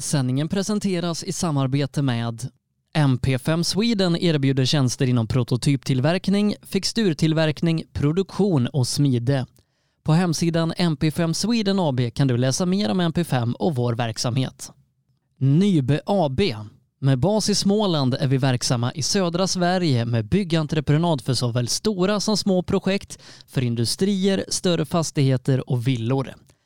Sändningen presenteras i samarbete med MP5 Sweden erbjuder tjänster inom prototyptillverkning, fixturtillverkning, produktion och smide. På hemsidan MP5 Sweden AB kan du läsa mer om MP5 och vår verksamhet. Nybe AB. Med bas i Småland är vi verksamma i södra Sverige med byggentreprenad för såväl stora som små projekt, för industrier, större fastigheter och villor.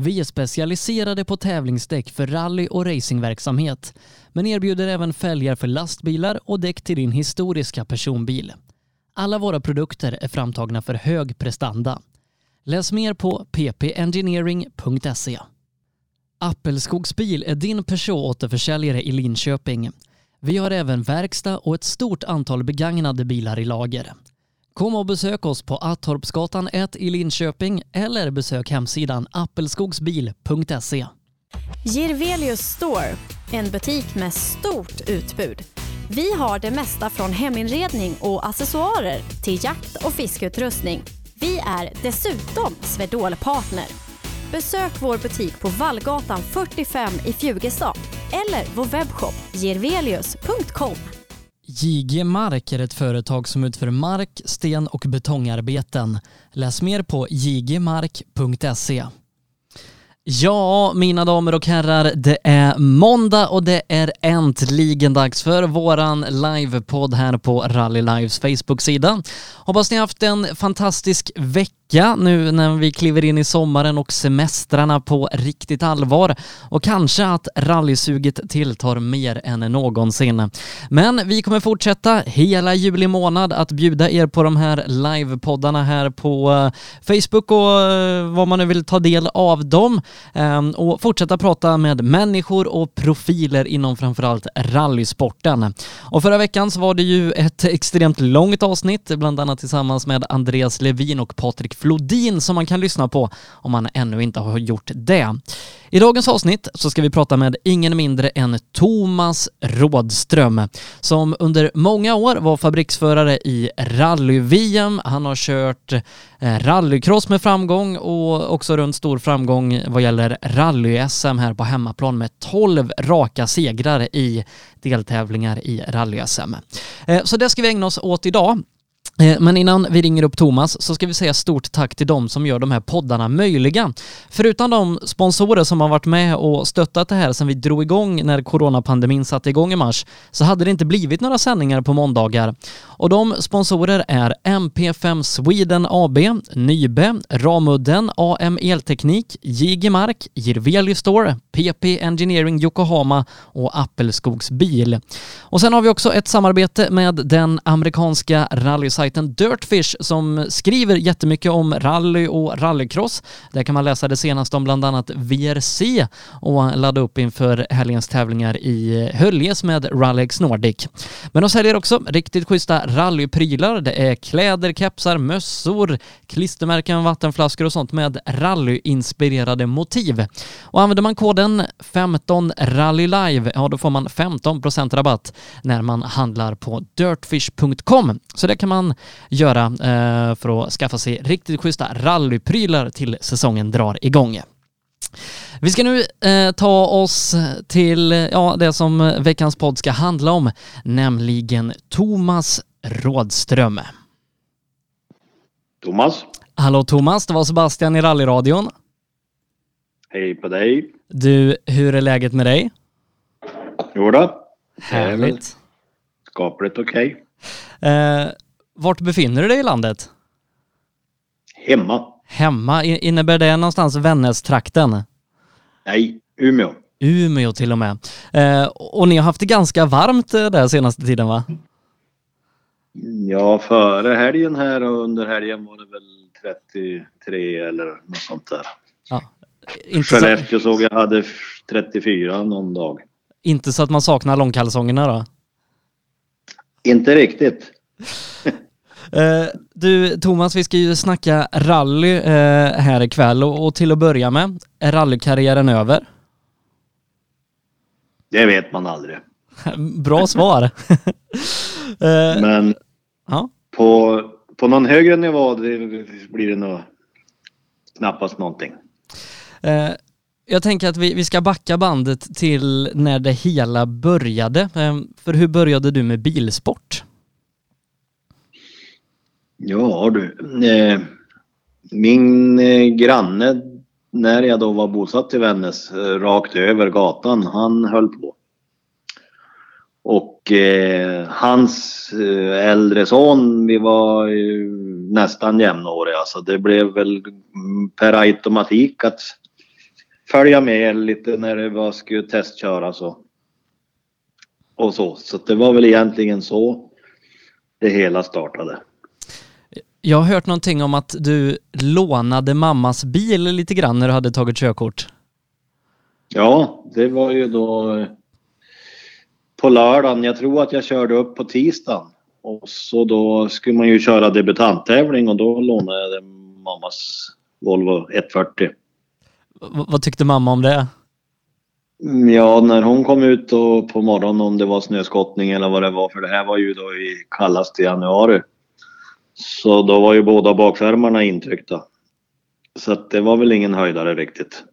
Vi är specialiserade på tävlingsdäck för rally och racingverksamhet, men erbjuder även fälgar för lastbilar och däck till din historiska personbil. Alla våra produkter är framtagna för hög prestanda. Läs mer på ppengineering.se. Appelskogsbil är din Peugeot-återförsäljare i Linköping. Vi har även verkstad och ett stort antal begagnade bilar i lager. Kom och besök oss på Attorpsgatan 1 i Linköping eller besök hemsidan appelskogsbil.se. Girvelius Store, en butik med stort utbud. Vi har det mesta från heminredning och accessoarer till jakt och fiskeutrustning. Vi är dessutom Swedol-partner. Besök vår butik på Vallgatan 45 i Fjugestad eller vår webbshop girvelius.com. JG Mark är ett företag som utför mark, sten och betongarbeten. Läs mer på jgmark.se. Ja, mina damer och herrar, det är måndag och det är äntligen dags för våran livepodd här på Rally Lives Facebook-sida. Hoppas ni haft en fantastisk vecka vecka nu när vi kliver in i sommaren och semestrarna på riktigt allvar och kanske att rallysuget tilltar mer än någonsin. Men vi kommer fortsätta hela juli månad att bjuda er på de här livepoddarna här på eh, Facebook och eh, vad man nu vill ta del av dem ehm, och fortsätta prata med människor och profiler inom framförallt rallysporten. Och förra veckan så var det ju ett extremt långt avsnitt, bland annat tillsammans med Andreas Levin och Patrik Flodin som man kan lyssna på om man ännu inte har gjort det. I dagens avsnitt så ska vi prata med ingen mindre än Thomas Rådström som under många år var fabriksförare i rally-VM. Han har kört eh, rallycross med framgång och också runt stor framgång vad gäller rally-SM här på hemmaplan med 12 raka segrar i deltävlingar i rally-SM. Eh, så det ska vi ägna oss åt idag. Eh, men innan vi ringer upp Thomas så ska vi säga stort tack till dem som gör de här poddarna möjliga. Förutom de sponsorer som har varit med och stöttat det här sedan vi drog igång när coronapandemin satte igång i mars så hade det inte blivit några sändningar på måndagar. Och de sponsorer är MP5 Sweden AB, Nybe, Ramudden, AM Elteknik, JG Mark, Jirveli Store, PP Engineering Yokohama och Appelskogs Bil. Och sen har vi också ett samarbete med den amerikanska rallysajten sajten Dirtfish som skriver jättemycket om rally och rallycross. Där kan man läsa det senaste om bland annat VRC och ladda upp inför helgens tävlingar i Höljes med Rallyx Nordic. Men de säljer också riktigt schyssta rallyprylar. Det är kläder, kepsar, mössor, klistermärken, vattenflaskor och sånt med rallyinspirerade motiv. Och använder man koden 15 rallylive, ja då får man 15% rabatt när man handlar på dirtfish.com. Så det kan man göra eh, för att skaffa sig riktigt schyssta rallyprylar till säsongen drar igång. Vi ska nu eh, ta oss till ja, det som veckans podd ska handla om, nämligen Thomas Rådström. Thomas. Hallå Thomas, det var Sebastian i rallyradion. Hej på dig. Du, hur är läget med dig? Jo då. Härligt. Skapligt okej. Okay. Eh, Vart befinner du dig i landet? Hemma. Hemma, innebär det någonstans Vännäs-trakten? Nej, Umeå. Umeå till och med. Eh, och ni har haft det ganska varmt eh, där senaste tiden va? Ja, före helgen här och under helgen var det väl 33 eller något sånt där. Inte så, Skellefteå såg jag hade 34 någon dag. inte så att man saknar långkalsongerna då? Inte riktigt. Eh, du Thomas, vi ska ju snacka rally eh, här ikväll och, till att börja med, är rallykarriären över? Det vet man aldrig. Bra svar. eh, Men ja. på, på någon högre nivå blir det nog knappast någonting. Jag tänker att vi, vi ska backa bandet till när det hela började. För hur började du med bilsport? Ja du. Eh, min eh, granne när jag då var bosatt i Vännäs eh, rakt över gatan, han höll på. Och eh, hans eh, äldre son, vi var ju nästan jämnåriga så det blev väl per automatik att följa med lite när det var, skulle testköras och, och så. Så det var väl egentligen så det hela startade. Jag har hört någonting om att du lånade mammas bil lite grann när du hade tagit körkort. Ja, det var ju då eh, på lördagen. Jag tror att jag körde upp på tisdagen. Och så då skulle man ju köra debutanttävling och då lånade jag mammas Volvo 140. V- vad tyckte mamma om det? Mm, Ja, när hon kom ut då på morgonen om det var snöskottning eller vad det var, för det här var ju då i kallaste januari. Så då var ju båda bakskärmarna intryckta. Så att det var väl ingen höjdare riktigt.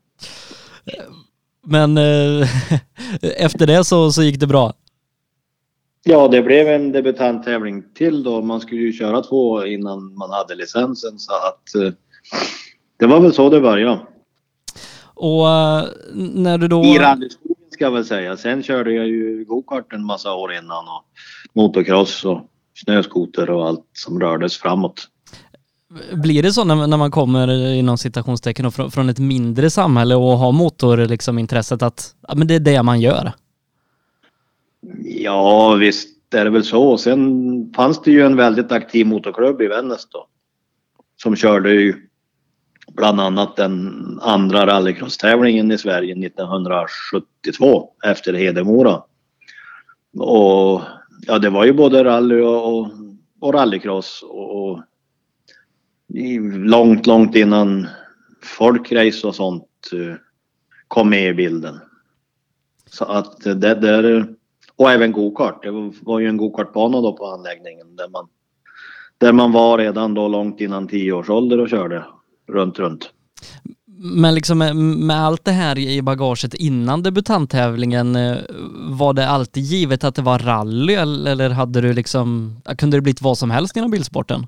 Men eh, efter det så, så gick det bra. Ja, det blev en debutanttävling till då. Man skulle ju köra två innan man hade licensen så att eh, det var väl så det började. Och eh, när du då... I rallyskogen ska jag väl säga. Sen körde jag ju gokart en massa år innan och motocross och snöskoter och allt som rördes framåt. Blir det så när, när man kommer inom citationstecken från, från ett mindre samhälle och har motor liksom intresset att ja, men det är det man gör? Ja, visst är det väl så. Sen fanns det ju en väldigt aktiv motorklubb i Vännäs då. Som körde ju bland annat den andra rallycross-tävlingen i Sverige 1972 efter Hedemora. Och ja, det var ju både rally och, och, och rallycross och, och långt, långt innan folkrace och sånt eh, kom med i bilden. Så att det där och även gokart. Det var- ju en gokartbana då på anläggningen där man, där man var redan då långt innan tioårsålder och körde runt, runt. Men liksom med, med allt det här i bagaget innan debutanttävlingen, eh, var det alltid givet att det var rally eller hade du liksom, kunde det blivit vad som helst inom bilsporten?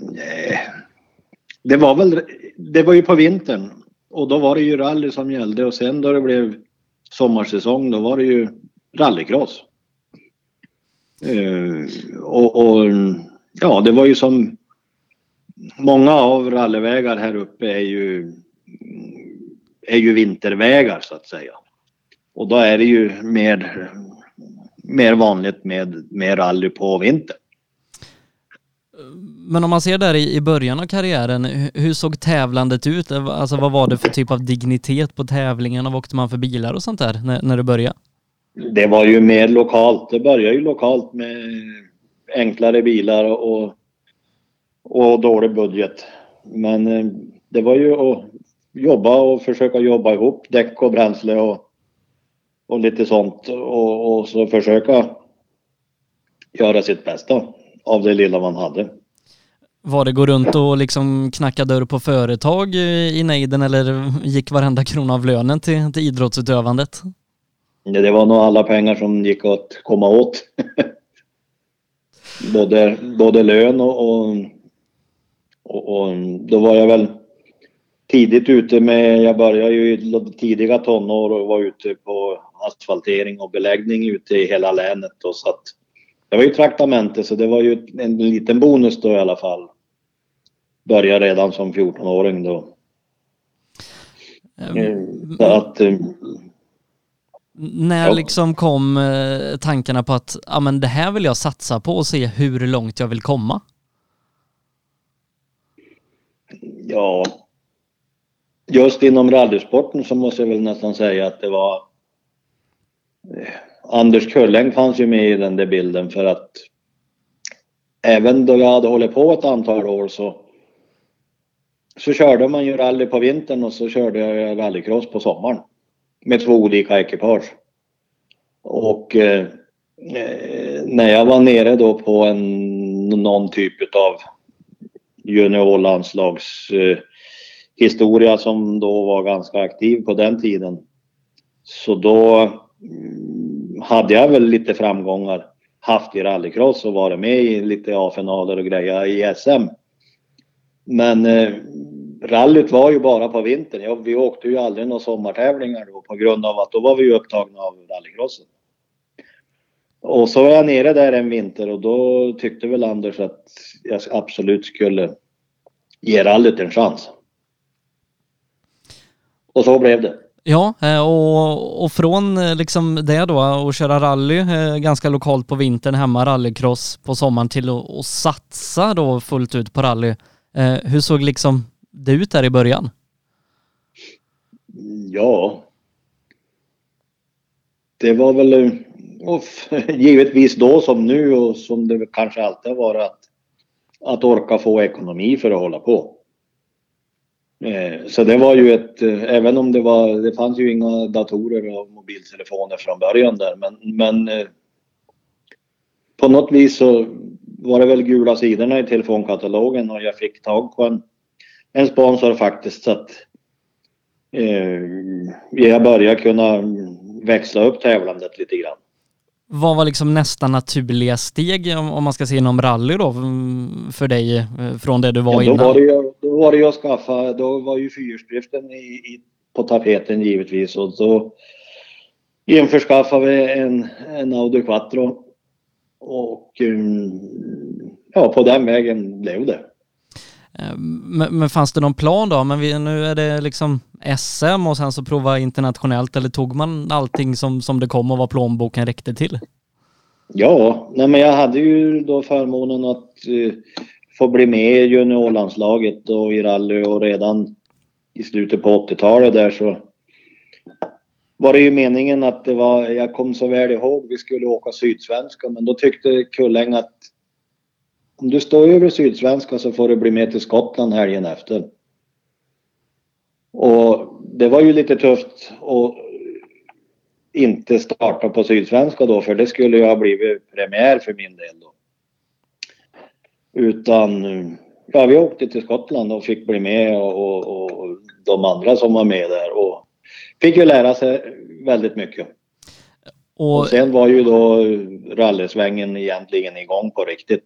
Nej, Det var väl, det var ju på vintern och då var det ju rally som gällde och sen då det blev sommarsäsong då var det ju rallycross. Eh, och, och ja, det var ju som många av rallyvägar här uppe är ju är ju vintervägar så att säga. Och då är det ju mer, mer vanligt med, med rally på vintern. Men om man ser där i, början av karriären, hur, såg tävlandet ut? Alltså vad var det för typ av dignitet på tävlingen och vad åkte man för bilar och sånt där när, när du började? Det var ju mer lokalt. Det började ju lokalt med enklare bilar och, och dålig budget. Men eh, det var ju att jobba och försöka jobba ihop däck och bränsle och, och lite sånt och, och så försöka göra sitt bästa av det lilla man hade. Var det gå runt och liksom knacka dörr på företag i nejden eller gick varenda krona av lönen till, till idrottsutövandet? Ja, Det var nog alla pengar som gick att komma åt. både, både lön och, och, och, och då var jag väl tidigt ute med, jag började ju i tidiga tonår och var ute på asfaltering och beläggning ute i hela länet och så att det var ju traktamente så det var ju en liten bonus då i alla fall. Började redan som 14-åring då. Um, så att, eh, när liksom kom eh, tankarna på att ja, men det här vill jag satsa på och se hur långt jag vill komma? Ja. Just inom rallysporten så måste jag väl nästan säga att det var eh, Anders Kulläng fanns ju med i den där bilden för att även då jag hade hållit på ett antal år så så körde man ju rally på vintern och så körde jag rallycross på sommaren. Med två olika ekipage. Och eh, eh, när jag var nere då på en, någon typ av juniorlandslagshistoria som då var ganska aktiv på den tiden. Så då mm, hade jag väl lite framgångar haft i rallycross och varit med i lite A-finaler och grejer i SM. Men eh, rallyt var ju bara på vintern. Ja, vi åkte ju aldrig några sommartävlingar då på grund av att då var vi upptagna av rallycrossen. Och så var jag nere där en vinter och då tyckte väl Anders att jag absolut skulle ge rallyt en chans. Och så blev det. Ja, eh, och, och från eh, liksom det då att köra rally eh, ganska lokalt på vintern hemma, rallycross på sommaren till att satsa då fullt ut på rally. Hur såg liksom det ut där i början? Ja. Det var väl och givetvis då som nu och som det kanske alltid har varit att, att orka få ekonomi för att hålla på. Eh, så det var ju ett, eh, även om det var, det fanns ju inga datorer och mobiltelefoner från början där men, men eh, på något vis så var det väl gula sidorna i telefonkatalogen och jag fick tag på en, en sponsor faktiskt så att eh, jag började kunna växla upp tävlandet lite grann. Vad var liksom nästa naturliga steg om om man ska se inom rally då mm, för dig eh, från det du var Ja, då, innan? var det ju, då var det ju att skaffa, då var ju fyrhjulsdriften på tapeten givetvis och så införskaffade vi en, en Audi Quattro och mm, ja, på den vägen blev det. Eh, Men, men fanns det någon plan då? Men vi, nu är det liksom SM och sen så prova internationellt eller tog man allting som, som det kom och vad plånboken räckte till? Ja, nej men jag hade ju då förmånen att uh, få bli med i juniorlandslaget och i rally och redan i slutet på 80-talet där så var det ju meningen att det var, jag kom så väl ihåg, vi skulle åka Sydsvenska men då tyckte Kulläng att om du står över Sydsvenska så får du bli med till Skottland helgen efter. Och det var ju lite tufft att inte starta på Sydsvenska då för det skulle ju ha blivit premiär för min del då. Utan ja, vi åkte till Skottland och fick bli med och, och, och de andra som var med där och fick ju lära sig väldigt mycket. Och Och, sen var ju då rallysvängen egentligen igång på riktigt.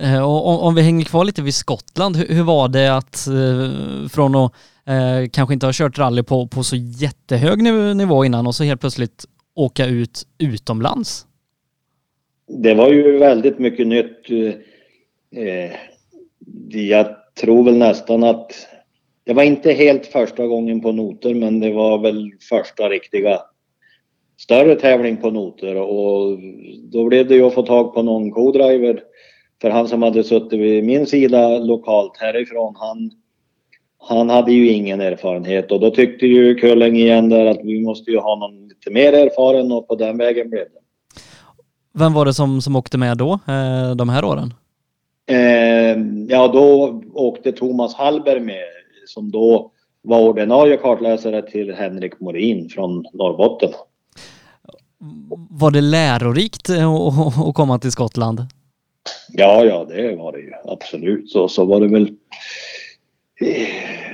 eh, och om, vi hänger kvar lite vid Skottland, hur, hur var det att eh, från att eh, kanske inte har kört rally på, på så jättehög niv- nivå innan och så helt plötsligt åka ut utomlands? Det var ju väldigt mycket nytt. Eh, eh, jag tror väl nästan att det var inte helt första gången på noter men det var väl första riktiga större tävling på noter och då blev det ju att få tag på någon co-driver. För han som hade suttit vid min sida lokalt härifrån han, han hade ju ingen erfarenhet och då tyckte ju Kulling igen där att vi måste ju ha någon lite mer erfaren och på den vägen blev det. Vem var det som, som åkte med då, eh, de här åren? Eh, ja, då åkte Thomas Hallberg med som då var ordinarie kartläsare till Henrik Morin från Norrbotten. Var det lärorikt eh, att- komma till Skottland? Ja, ja, det var det ju absolut. Så, så var det väl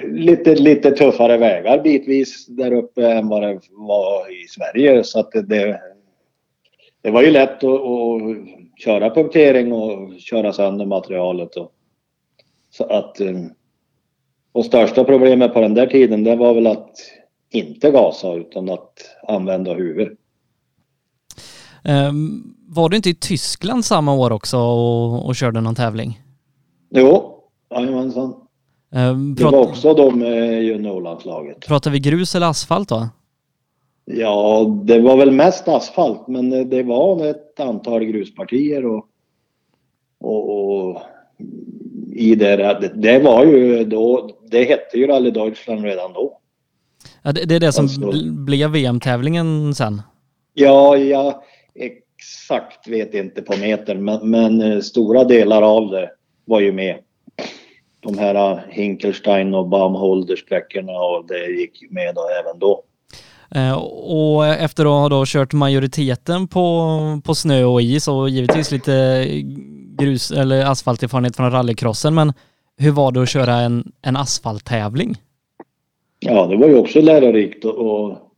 lite, lite tuffare vägar bitvis där uppe än vad det var i Sverige. Så att det, det, var ju lätt att, att köra punktering och köra sönder materialet. Och, så att, eh, och största problemet på den där tiden det var väl att inte gasa utan att använda huvudet. Um, var du inte i Tyskland samma år också och, och körde någon tävling? Jo, jajamensan. Um, det var också de juniorlandslaget. Pratar vi grus eller asfalt då? Ja, det var väl mest asfalt, men det var ett antal gruspartier och, och, och i det, det var ju då, det hette ju Rally Deutschland redan då. Ja, det, det är det som alltså, blev VM-tävlingen sen? Ja, jag exakt vet inte på metern, men, men eh, stora delar av det var ju med. De här eh, Hinkelstein och Baumholder-sträckorna och det gick med då även då. Eh, och efter att ha då kört majoriteten på, på snö och is och givetvis lite grus eller asfalterfarenhet från rallycrossen, men hur var det att köra en, en asfalttävling? Ja, det var ju också lärorikt och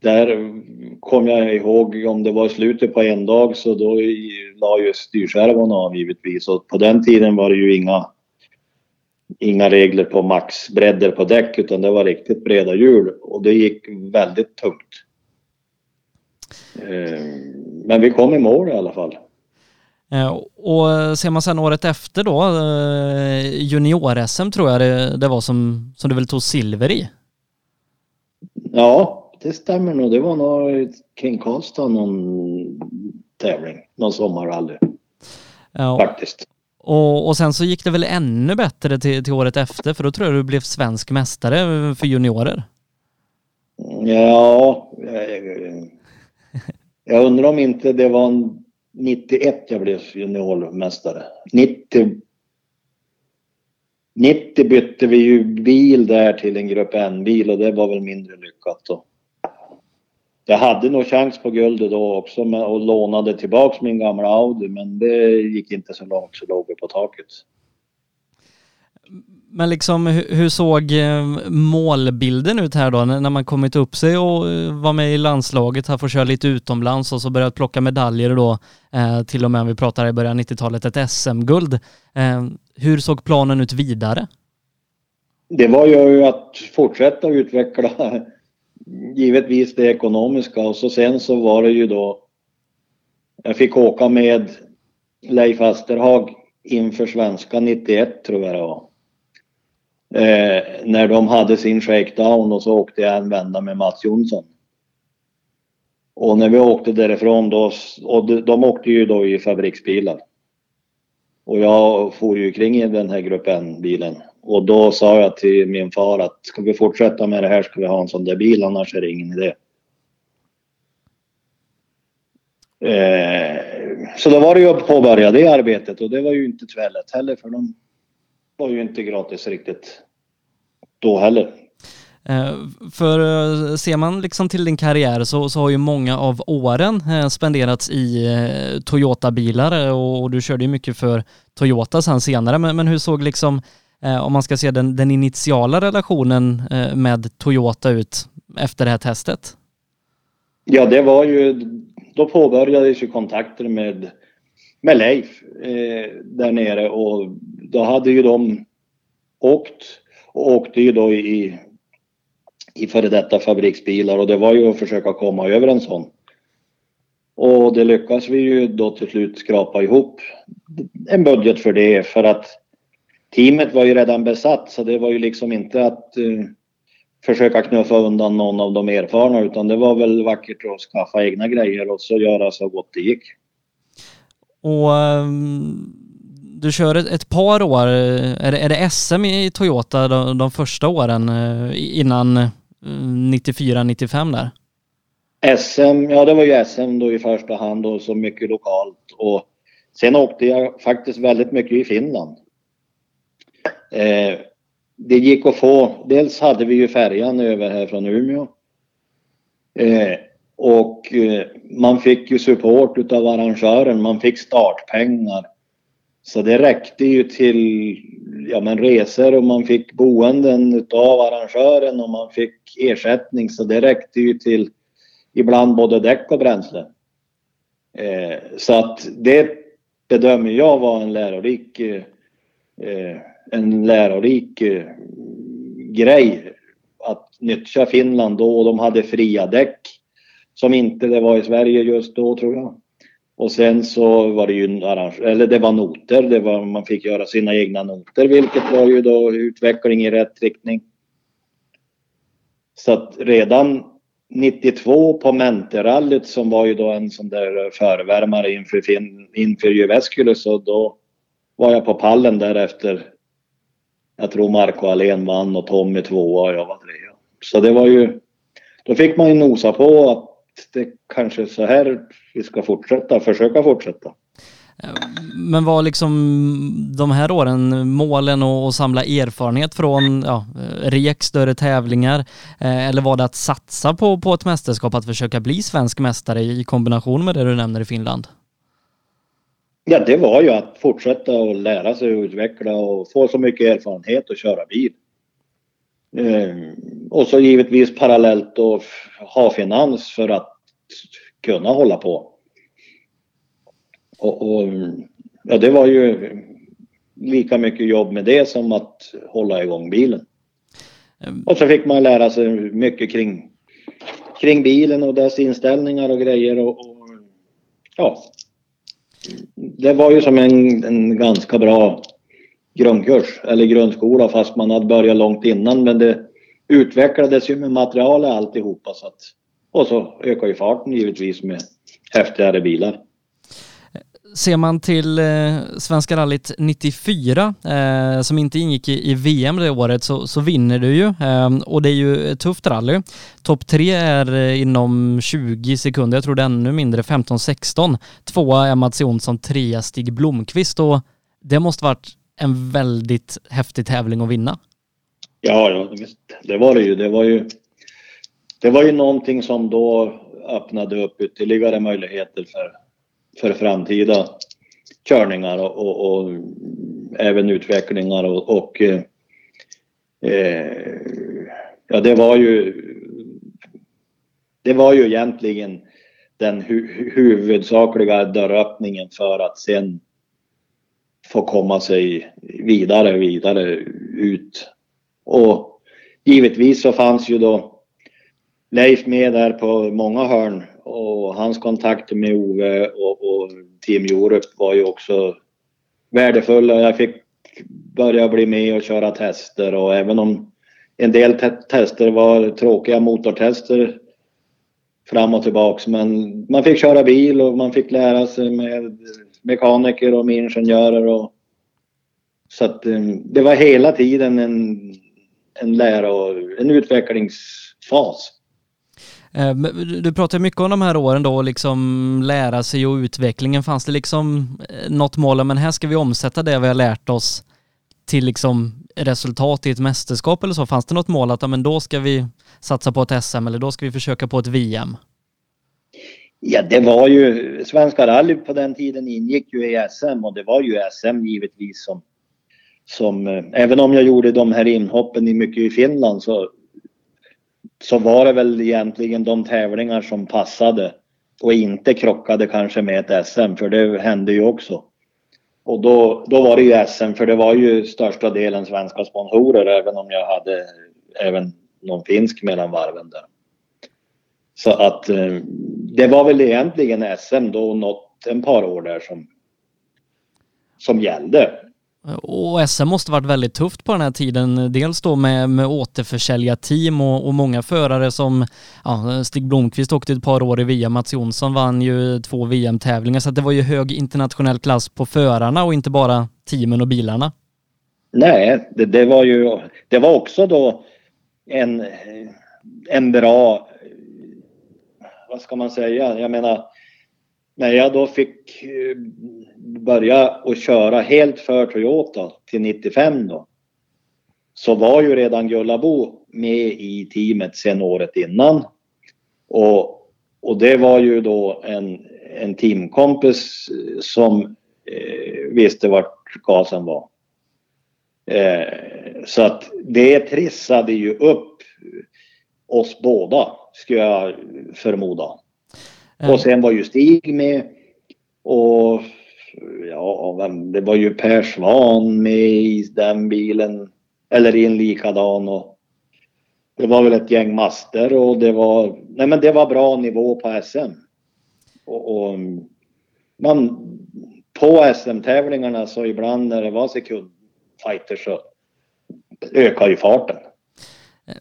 där kom jag ihåg om det var slutet på en dag så då la ju styrskärvan av givetvis och på den tiden var det ju inga inga regler på maxbredder på däck utan det var riktigt breda hjul och det gick väldigt tungt. Eh, men vi kom i mål i alla fall. Eh, och ser man sen året efter då, eh, junior-SM tror jag det, det, var som, som du väl tog silver i? Ja, det stämmer nog. Det var nog kring Karlstad någon tävling, någon sommarrally. Ja. Faktiskt. Och, och sen så gick det väl ännu bättre till, till året efter för då tror jag du blev svensk mästare för juniorer. Ja, jag, jag undrar om inte det var 91 jag blev juniormästare. 90 90 bytte vi ju bil där till en Grupp N-bil och det var väl mindre lyckat då. Jag hade nog chans på guldet då också och lånade tillbaks min gamla Audi men det gick inte så långt så låg vi på taket. Men liksom hur såg eh, målbilden ut här då när man kommit upp sig och eh, var med i landslaget, här får köra lite utomlands och så börjat plocka medaljer då eh, till och med vi pratar i början av 90-talet ett SM-guld. Hur såg planen ut vidare? Det var ju att fortsätta utveckla givetvis det ekonomiska och så sen så var det ju då jag fick åka med Leif Asterhag inför svenska 91 tror jag det var. Eh, när de hade sin shakedown och så åkte jag en vända med Mats Jonsson. Och när vi åkte därifrån då, och de, de åkte ju då i fabriksbilar. Och jag for ju kring i den här gruppen bilen och då sa jag till min far att ska vi fortsätta med det här ska vi ha en sån där bil annars är det ingen idé. Eh, så då var det ju att påbörja det arbetet och det var ju inte tvärlätt heller för de var ju inte gratis riktigt då heller. Eh, för eh, ser man liksom till din karriär så, så har ju många av åren eh, spenderats i Toyota-bilar och, och, du körde ju mycket för Toyota sen senare. Men, men hur såg liksom eh, Eh, om man ska se den, den initiala relationen eh, med Toyota ut efter det här testet? Ja, det var ju, då påbörjades ju kontakter med, med Leif eh, där nere och då hade ju de åkt och åkte ju då i, i före detta fabriksbilar och det var ju att försöka komma över en sån. Och det lyckas vi ju då till slut skrapa ihop en budget för det för att teamet var ju redan besatt så det var ju liksom inte att uh, försöka knuffa undan någon av de erfarna utan det var väl vackert att skaffa egna grejer och så göra så gott det gick. Och um, du kör ett, ett, par år, är det, är det SM i Toyota de, de första åren uh, innan uh, 94-95 där? SM, ja det var ju SM då i första hand och så mycket lokalt och sen åkte jag faktiskt väldigt mycket i Finland. Eh, det gick att få, dels hade vi ju färjan över här från Umeå. Eh, och eh, man fick ju support utav arrangören, man fick startpengar. Så det räckte ju till ja, men resor och man fick boenden utav arrangören och man fick ersättning så det räckte ju till ibland både däck och bränsle. Eh, så att det bedömer jag var en lärorik eh, eh en lärorik eh, grej att nyttja Finland då och de hade fria däck. som inte det var i Sverige just då tror jag. Och sen så var det ju eller det var noter, det var, man fick göra sina egna noter vilket var ju då utveckling i rätt riktning. Så att redan 92 på Menterallyt som var ju då en sån där förvärmare inför, inför Jyväskylä så då var jag på pallen därefter. Jag tror Marco Allén vann och Tommy tvåa och jag var trea. Så det var ju, då fick man ju nosa på att det kanske är så här vi ska fortsätta, försöka fortsätta. Men var liksom de här åren målen att samla erfarenhet från ja, REK, större tävlingar? Eh, eller var det att satsa på, på ett mästerskap, att försöka bli svensk mästare i kombination med det du nämner i Finland? Ja, det var ju att fortsätta och lära sig och utveckla och få så mycket erfarenhet att köra bil. Eh, och så givetvis parallellt då ha finans för att kunna hålla på. Och, och, ja, det var ju lika mycket jobb med det som att hålla igång bilen. Och så fick man lära sig mycket kring, kring bilen och dess inställningar och grejer och, och ja. Det var ju som en, en ganska bra grundkurs eller grundskola fast man hade börjat långt innan men det utvecklades ju med materialet alltihopa så att och så ökar ju farten givetvis med häftigare bilar. Ser man till eh, Svenska rallyt 94 eh, som inte ingick i, i, VM det året så, så vinner du ju eh, och det är ju ett tufft rally. Topp tre är eh, inom 20 sekunder, jag tror det är ännu mindre, 15-16. Tvåa är Mats Jonsson, trea Stig Blomqvist och det måste varit en väldigt häftig tävling att vinna. Ja, ja det var det ju. Det var ju, det var ju någonting som då öppnade upp ytterligare möjligheter för för framtida körningar och, och, och även utvecklingar och, och eh, eh ja det var ju det var ju egentligen den hu huvudsakliga dörröppningen för att sen få komma sig vidare, vidare ut. Och givetvis så fanns ju då Leif med där på många hörn och hans kontakter med Ove och, och Team Europe var ju också värdefulla. Jag fick börja bli med och köra tester och även om en del te tester var tråkiga motortester fram och tillbaks men man fick köra bil och man fick lära sig med mekaniker och med ingenjörer och så att eh, det var hela tiden en, en lära och en utvecklingsfas. Eh, du pratar mycket om de här åren då, liksom lära sig och utvecklingen. Fanns det liksom eh, något mål, men här ska vi omsätta det vi har lärt oss till liksom resultat i ett mästerskap eller så? Fanns det något mål att men då ska vi satsa på ett SM eller då ska vi försöka på ett VM? Ja, det var ju Svenska rally på den tiden ingick ju i SM och det var ju SM givetvis som som eh, även om jag gjorde de här inhoppen i mycket i Finland så så var det väl egentligen de tävlingar som passade och inte krockade kanske med ett SM för det hände ju också. Och då, då var det ju SM för det var ju största delen svenska sponsorer även om jag hade även någon finsk mellan varven där. Så att eh, det var väl egentligen SM då något en par år där som, som gällde. Och SM måste varit väldigt tufft på den här tiden. Dels då med, med återförsäljarteam och, och många förare som ja, Stig Blomqvist åkte ett par år i VM, Mats Jonsson vann ju två VM-tävlingar så det var ju hög internationell klass på förarna och inte bara teamen och bilarna. Nej, det, det var ju, det var också då en, en bra, vad ska man säga, jag menar när jag då fick eh, eh, börja och köra helt för Toyota till 95 då så var ju redan Gullabo med i teamet sen året innan. Och, och det var ju då en, en teamkompis som eh, visste vart gasen var. Eh, så att det trissade ju upp oss båda, skulle jag förmoda. Och sen var ju Stig med. Och ja, det var ju Per Svan med i den bilen. Eller i en likadan. Och, det var väl ett gäng master och det var, nej men det var bra nivå på SM. Och, och man, på SM-tävlingarna så ibland när det var sekundfighter så ökar ju farten. Eh,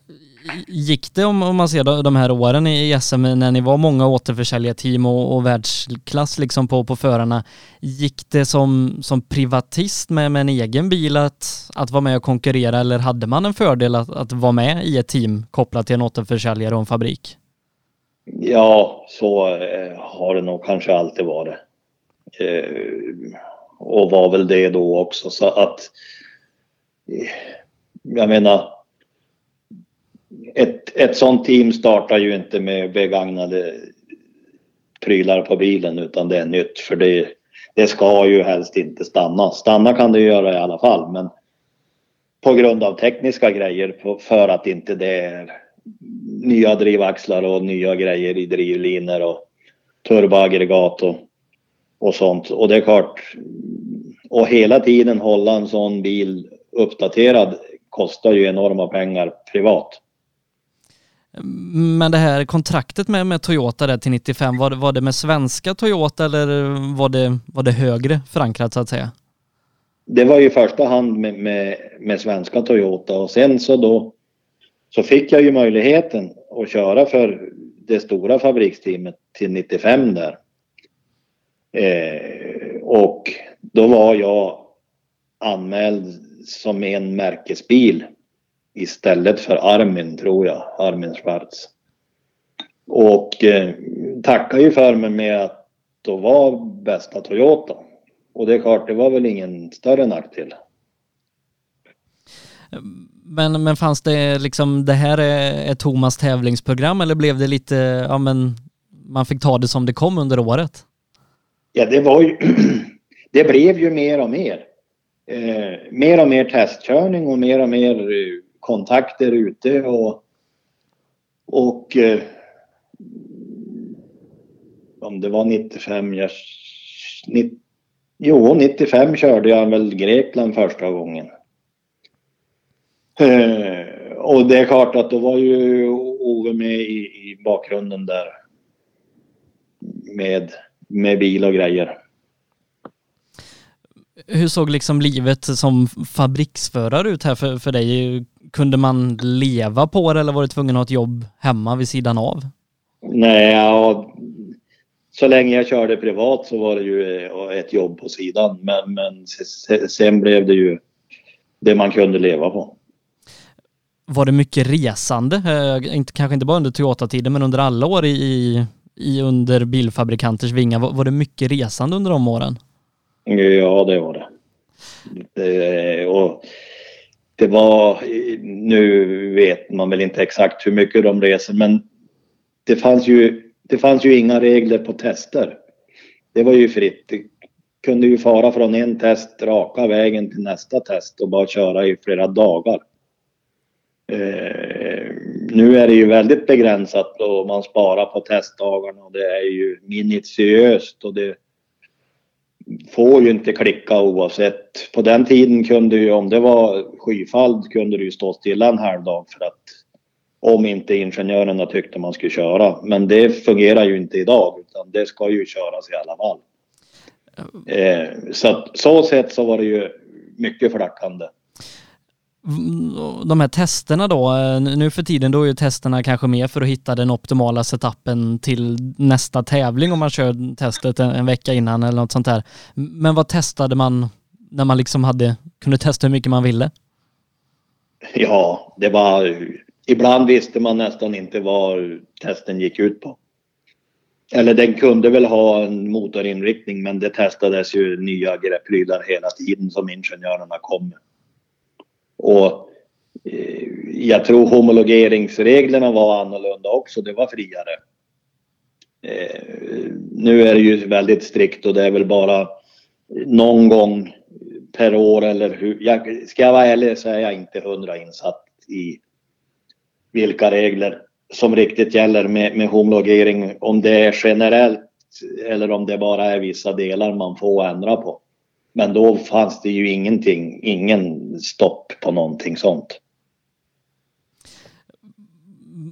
Gick det om, om man ser de här åren i SM när ni var många återförsäljarteam och, och världsklass liksom på, på förarna. Gick det som, som privatist med, med en egen bil att, att vara med och konkurrera eller hade man en fördel att, att vara med i ett team kopplat till en återförsäljare och en fabrik? Ja, så eh, har det nog kanske alltid varit. Eh, och var väl det då också så att eh, jag menar ett, ett sånt team startar ju inte med begagnade prylar på bilen utan det är nytt för det, det ska ju helst inte stanna. Stanna kan det göra i alla fall men på grund av tekniska grejer för att inte det är nya drivaxlar och nya grejer i drivlinor och turboaggregat och, och sånt. Och det är klart, och hela tiden hålla en sån bil uppdaterad kostar ju enorma pengar privat. Men det här kontraktet med, med Toyota där till 95, var det, var det med svenska Toyota eller var det, var det högre förankrat så att säga? Det var ju i första hand med, med, med svenska Toyota och sen så då så fick jag ju möjligheten att köra för det stora fabriksteamet till 95 där. Eh, och då var jag anmäld som en märkesbil istället för Armin, tror jag. Armin Schwarz. Och eh, tackade ju för mig med att då var bästa Toyota. Och det är klart, det var väl ingen större nackdel. Men, men fanns det liksom, det här är ett Thomas tävlingsprogram eller blev det lite, ja men man fick ta det som det kom under året? Ja, det var ju, det blev ju mer och mer. Eh, mer och mer testkörning och mer och mer eh, kontakter ute och, och eh, om det var 95, jag, 90, jo 95 körde jag väl Grekland första gången. Eh, och det är klart att då var ju Ove med i, i bakgrunden där med, med bil och grejer. Hur såg liksom livet som fabriksförare ut här för, för dig? kunde man leva på det eller var du tvungen att ha ett jobb hemma vid sidan av? Nej, ja, så länge jag körde privat så var det ju eh, ett jobb på sidan. Men, men sen blev det ju det man kunde leva på. Var det mycket resande? Eh, inte, kanske inte bara under Toyota-tiden men under alla år i, i under bilfabrikanters vingar. Var, var det mycket resande under de åren? Ja, det var det. det och det var, nu vet man väl inte exakt hur mycket de reser, men det fanns ju, det fanns ju inga regler på tester. Det var ju fritt. Det kunde ju fara från en test raka vägen till nästa test och bara köra i flera dagar. Eh, nu är det ju väldigt begränsat och man sparar på testdagarna och det är ju minutiöst och det får ju inte klicka oavsett. På den tiden kunde ju, om det var skyfall, kunde du ju stå stilla en halv dag för att om inte ingenjörerna tyckte man skulle köra. Men det fungerar ju inte idag utan det ska ju köras i alla fall. Eh, så att, så sett så var det ju mycket flackande Mm, de här testerna då, eh, nu för tiden då är ju testerna kanske mer för att hitta den optimala setupen till nästa tävling om man kör testet en, vecka innan eller något sånt där. Men vad testade man när man liksom hade, kunde testa hur mycket man ville? Ja, det var, ibland visste man nästan inte vad testen gick ut på. Eller den kunde väl ha en motorinriktning men det testades ju nya prylar hela tiden som ingenjörerna kom med. Och eh, jag tror homologeringsreglerna var annorlunda också. Det var friare. Eh, nu är det ju väldigt strikt och det är väl bara någon gång per år eller hur. Jag, ska jag vara ärlig så är jag inte hundra insatt i vilka regler som riktigt gäller med, med homologering. Om det är generellt eller om det bara är vissa delar man får ändra på. Men då fanns det ju ingenting, ingen stopp på någonting sånt.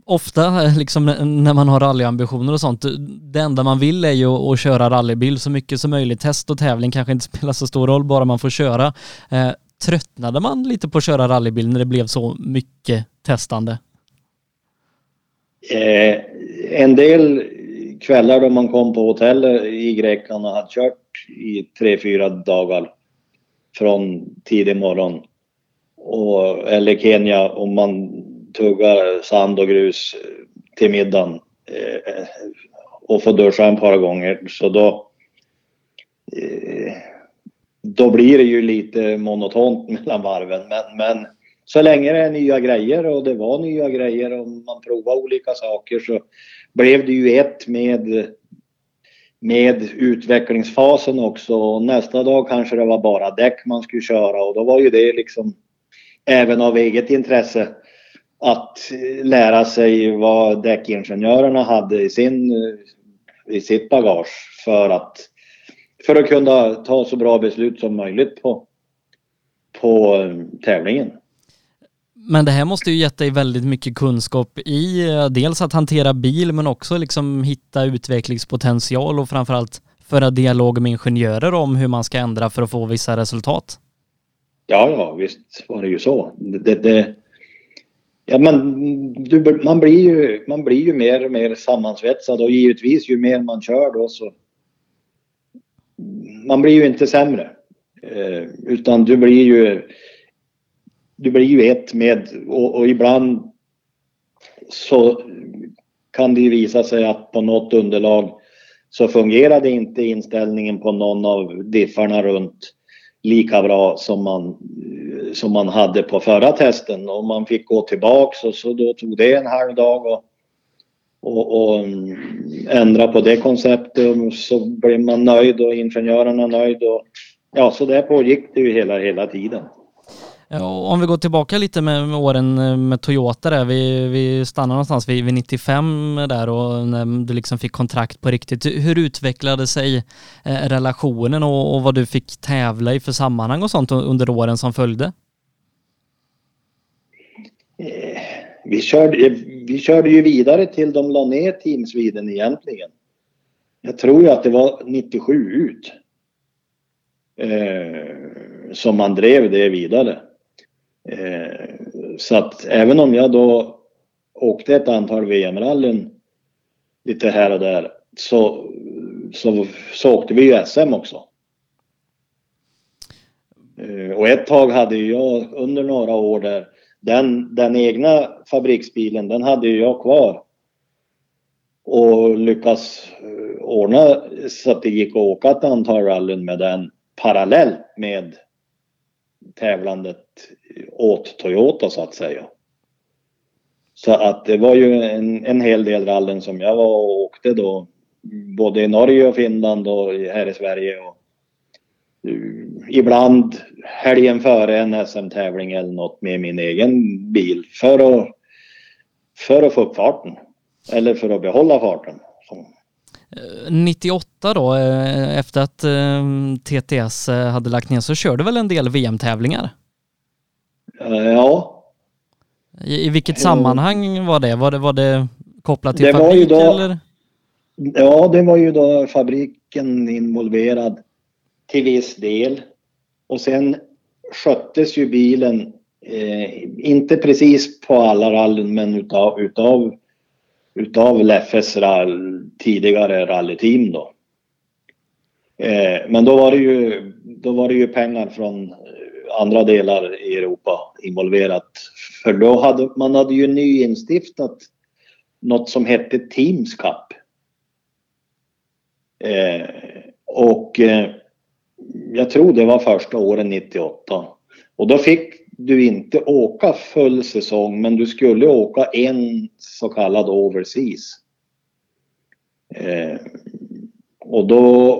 ofta liksom när man har rallyambitioner och sånt, det enda man vill är ju att köra rallybil så mycket som möjligt. Test och tävling kanske inte spelar så stor roll, bara man får köra. Eh, tröttnade man lite på att köra rallybil när det blev så mycket testande? Eh, en del kvällar då man kom på hotell i Grekland och hade kört i tre, fyra dagar från tidig morgon. Och, eller Kenya om man tuggar sand och grus till middagen eh, och får duscha en par gånger. Så då, eh, då blir det ju lite monotont mellan varven. Men, men så länge det är nya grejer och det var nya grejer och man provar olika saker så blev det ju ett med, med utvecklingsfasen också. Och nästa dag kanske det var bara däck man skulle köra och då var ju det liksom även av eget intresse att lära sig vad däckingenjörerna hade i, sin, i sitt bagage för att, för att kunna ta så bra beslut som möjligt på, på tävlingen. Men det här måste ju gett dig väldigt mycket kunskap i eh, dels att hantera bil men också liksom hitta utvecklingspotential och framförallt föra dialog med ingenjörer om hur man ska ändra för att få vissa resultat. Ja, ja visst var det ju så. Det, det, ja, men du, man, blir ju, man blir ju mer och mer sammansvetsad och givetvis ju mer man kör då så man blir ju inte sämre. Eh, utan du blir ju du blir ju ett med och, och ibland så kan det ju visa sig att på något underlag så fungerade inte inställningen på någon av diffarna runt lika bra som man, som man hade på förra testen och man fick gå tillbaks och så då tog det en halv dag och, och, och mm, ändra på det konceptet och så blev man nöjd och ingenjörerna nöjd och ja så där pågick det ju hela, hela tiden. Om vi går tillbaka lite med, med åren eh, med Toyota där, vi, vi stannar någonstans vid, vid 95 där och när du liksom fick kontrakt på riktigt. Hur utvecklade sig eh, relationen och, och, vad du fick tävla i för sammanhang och sånt under åren som följde? Eh, vi körde, vi körde ju vidare till de la ner Team Sweden egentligen. Jag tror ju att det var 97 ut. Eh, som man drev det vidare. Eh, så att även om jag då åkte ett antal VM-rallyn lite här och där så, så, så åkte vi ju SM också. Eh, och ett tag hade jag under några år där den, den egna fabriksbilen den hade jag kvar. Och lyckas eh, ordna så att det gick att åka ett antal rallyn med den parallellt med tävlandet åt Toyota så att säga. Så att det var ju en, en hel del rallen som jag var och åkte då. Både i Norge och Finland och här i Sverige. Och, uh, ibland helgen före en SM-tävling eller något med min egen bil för att, för att få upp farten. Eller för att behålla farten. 98 eh, då, eh, efter att TTS hade lagt ner så körde väl en del VM-tävlingar? Ja. I, I, vilket sammanhang var det? Var det, var det kopplat till det fabrik då, eller? Ja, det var ju då fabriken involverad till viss del. Och sen sköttes ju bilen, eh, inte precis på alla rallyn men utav, utav utav Leffes rall, tidigare rallyteam då. Eh, men då var, det ju, då var det ju pengar från andra delar i Europa involverat. För då hade man hade ju nyinstiftat något som hette Teams Cup. Eh, och eh, jag tror det var första året 98. Och då fick du inte åka full säsong men du skulle åka en så kallad overseas. Eh, och då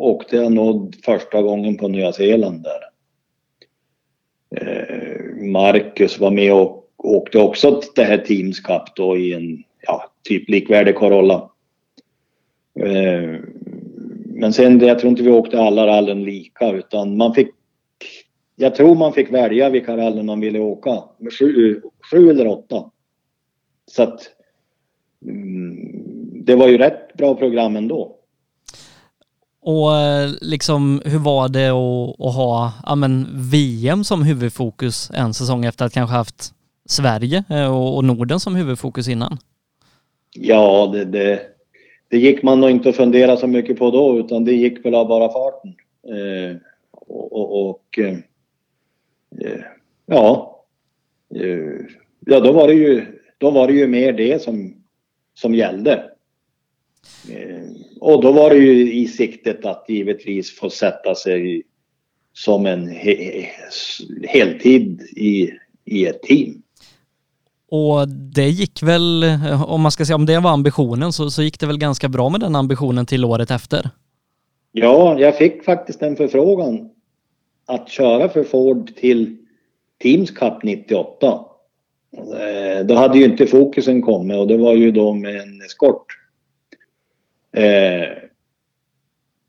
åkte jag nog första gången på Nya Zeeland där. Eh, Marcus var med och åkte också det här Teams Cup då i en ja, typ likvärdig Corolla. Eh, men sen, jag tror inte vi åkte alla rallen lika utan man fick jag tror man fick välja vilka rallen man ville åka. Sju, sju eller åtta. så att mm, det var ju rätt bra program ändå. Och eh, liksom hur var det att, att ha ja, men VM som huvudfokus en säsong efter att kanske haft Sverige eh, och, och Norden som huvudfokus innan? Ja, det, det, det gick man nog inte att fundera så mycket på då utan det gick väl av bara farten. Eh, och, och, och eh, eh ja, eh, ja då var det ju, då var det ju mer det som, som gällde. Eh, och då var det ju i siktet att givetvis få sätta sig som en he heltid i, i ett team. Och det gick väl, om man ska säga om det var ambitionen, så, så gick det väl ganska bra med den ambitionen till året efter? Ja, jag fick faktiskt en förfrågan att köra för Ford till Teams Cup 98. Eh, då hade ju inte fokusen kommit och det var ju då med en eskort. Eh,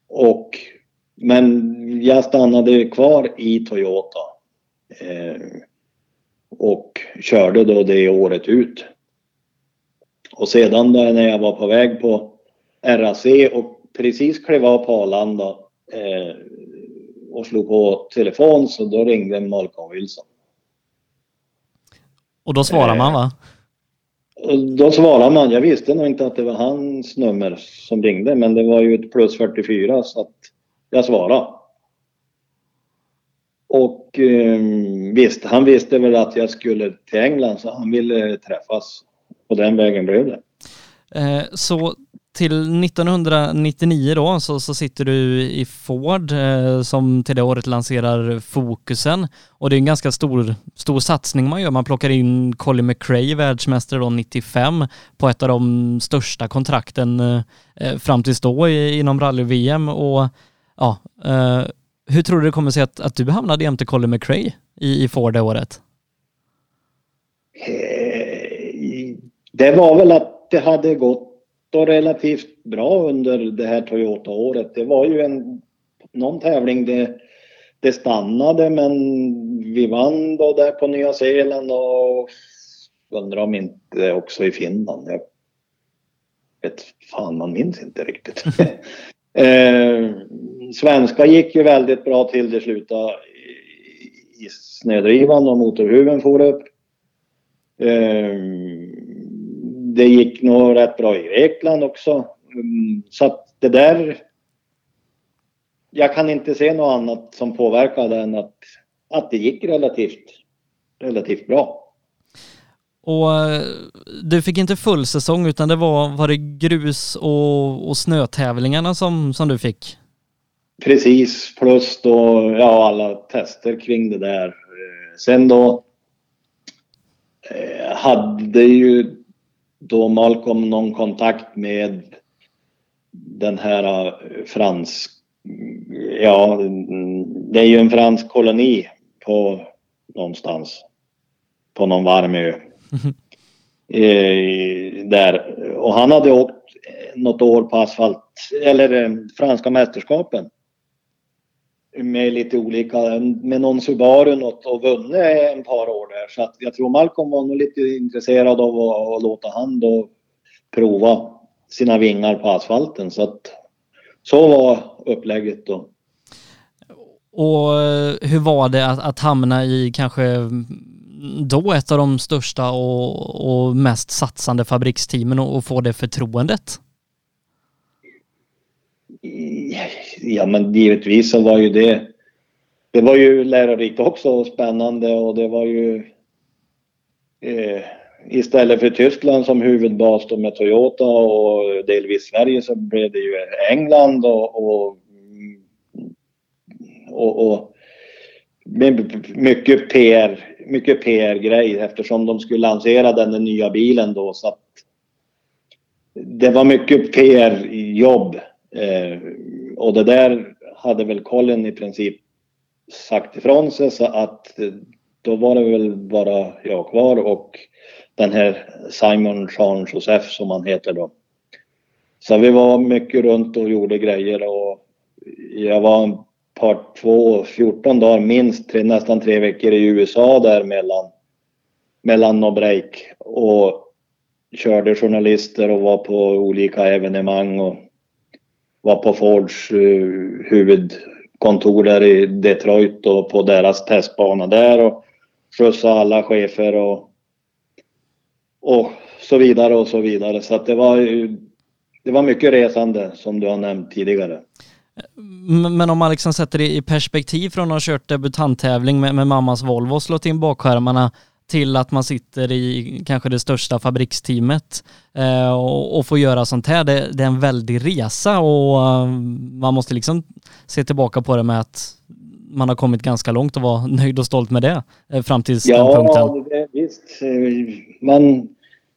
och, men jag stannade kvar i Toyota. Eh, och körde då det året ut. Och sedan när jag var på väg på RAC och precis klev av på Arlanda eh, och slog på telefon så då ringde Malcolm Wilson. Och då svarar man va? Då svarar man. Jag visste nog inte att det var hans nummer som ringde men det var ju ett plus 44 så att jag svarade. Och eh, visst, han visste väl att jag skulle till England så han ville träffas. Och den vägen blev det. Eh, så till 1999 då så, så sitter du i Ford eh, som till det året lanserar Fokusen och det är en ganska stor, stor satsning man gör. Man plockar in Colin McRae, världsmästare då 95 på ett av de största kontrakten eh, eh fram tills då i, inom rally-VM och ja, eh, hur tror du det kommer sig att, att du hamnade jämte Colin McRae i, i Ford det året? Eh, det var väl att det hade gått då relativt bra under det här Toyota-året. Det var ju en, någon tävling det, det stannade men vi vann då där på Nya Zeeland och undrar om inte också i Finland. Jag vet fan, man minns inte riktigt. eh, svenska gick ju väldigt bra till det slutade i, i snödrivan och motorhuven for upp. Eh, det gick nog rätt bra i Grekland också. Mm, så att det där... Jag kan inte se något annat som påverkade än att, att det gick relativt, relativt bra. Och du fick inte full säsong utan det var, var det grus och, och snötävlingarna som, som du fick? Precis, plus då ja, alla tester kring det där. Eh, sen då eh, hade ju då Malcolm någon kontakt med den här äh, fransk... Ja, det är ju en fransk koloni på någonstans. På någon varm ö. Mm. Där. Och han hade åkt något år på asfalt, eller eh, franska mästerskapen med lite olika, med någon Subaru något och vunnit en par år där. Så att jag tror Malcolm var nog lite intresserad av att, att låta han då prova sina vingar på asfalten. Så att så var upplägget då. Och eh, hur var det att, att hamna i kanske då ett av de största och, och mest satsande fabriksteamen och, och få det förtroendet? Ja men givetvis så var ju det Det var ju lärorikt också och spännande och det var ju eh, Istället för Tyskland som huvudbas då med Toyota och delvis Sverige så blev det ju England och, och, och, och mycket PR, mycket PR-grej eftersom de skulle lansera den, den nya bilen då så att det var mycket PR-jobb Eh, och det där hade väl Colin i princip sagt ifrån sig så att eh, då var det väl bara jag kvar och den här Simon Jean Joseph som han heter då. Så vi var mycket runt och gjorde grejer och jag var part två, 14 dagar minst, tre, nästan tre veckor i USA där mellan, mellan no break. Och körde journalister och var på olika evenemang och var på Fords eh, huvudkontor där i Detroit och på deras testbana där och skjutsade alla chefer och, och så vidare och så vidare. Så att det var det var mycket resande som du har nämnt tidigare. Men om man liksom sätter det i perspektiv från att ha kört debutanttävling med, med mammas Volvo och slått in bakskärmarna till att man sitter i kanske det största fabriksteamet eh, och, och får göra sånt här. Det, det, är en väldig resa och uh, man måste liksom se tillbaka på det med att man har kommit ganska långt och vara nöjd och stolt med det eh, fram till ja, den punkten. Ja, visst. Man,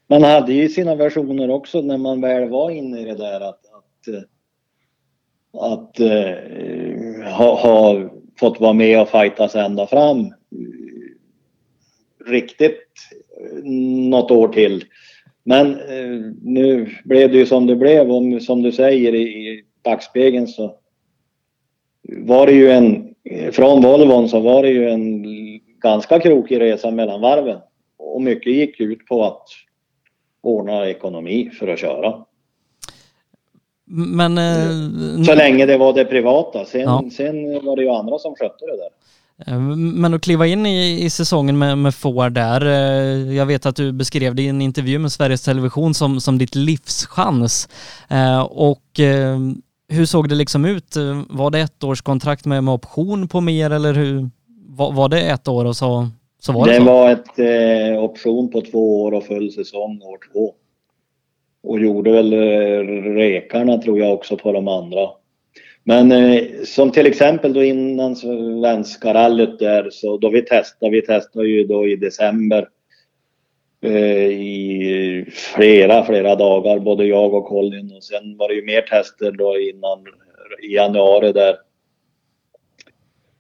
man hade ju sina versioner också när man väl var inne i det där att, att, att ha, ha, fått vara med och fightas ända fram riktigt något år till. Men uh, nu blev det ju som det blev och som du säger i, i backspegeln så var det ju en, från Volvon så var det ju en ganska krokig resa mellan varven. Och mycket gick ut på att ordna ekonomi för att köra. Men... Eh, så länge det var det privata. Sen, ja. sen var det ju andra som skötte det där. Eh, men att kliva in i, i säsongen med, med Ford där, eh, jag vet att du beskrev det i en intervju med Sveriges Television som, som ditt livschans. Eh, och hur såg det liksom ut? Var det ett års kontrakt med, med option på mer eller hur? Var, var det ett år och så så var det, det så. var ett eh, option på två år och full säsong år två. Och gjorde väl rekarna tror jag också på de andra. Men eh, som till exempel då innan svenska rallyt där så då vi testade, vi testade ju då i december eh, i flera, flera dagar både jag och Colin och sen var det ju mer tester då innan i januari där.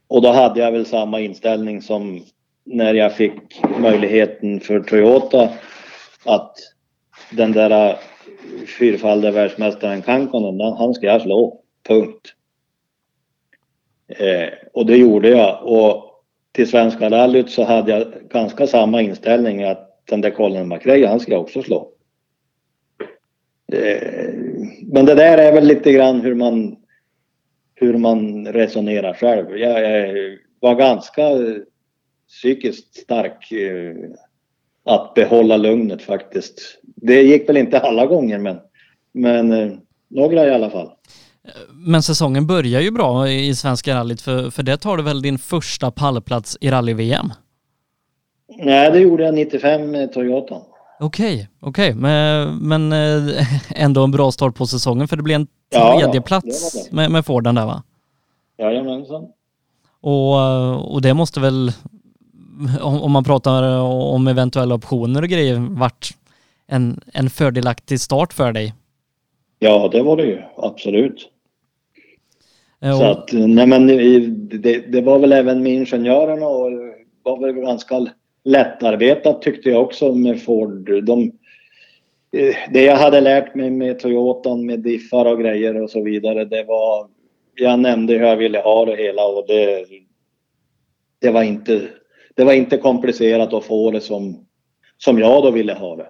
Och då hade jag väl samma inställning som när jag fick möjligheten för Toyota att den där fyrfaldiga världsmästaren Kankonen, han ska jag slå. Punkt. Eh, och det gjorde jag. Och till Svenska rallyt så hade jag ganska samma inställning att den där Colin McRae, han ska jag också slå. Eh, men det där är väl lite grann hur man, hur man resonerar själv. Jag, jag var ganska psykiskt stark eh, att behålla lugnet faktiskt. Det gick väl inte alla gånger men, men eh, några i alla fall. Men säsongen börjar ju bra i Svenska rallyt för, för det tar du väl din första pallplats i rally-VM? Nej, det gjorde jag 95 med Toyota. Okej, okay, okej, okay. men, men eh, ändå en bra start på säsongen för det blev en tredje ja, plats med, med Forden där va? Jajamensan. Och, och det måste väl om man pratar om eventuella optioner och grejer, varit en, en fördelaktig start för dig? Ja, det var det ju. Absolut. Så att, nej men det, det, var väl även med ingenjörerna och var väl ganska lättarbetat tyckte jag också med Ford. De, eh, det jag hade lärt mig med Toyotan med diffar och grejer och så vidare, det var... Jag nämnde hur jag ville ha det hela och det, det var inte det var inte komplicerat att få det som, som jag då ville ha det.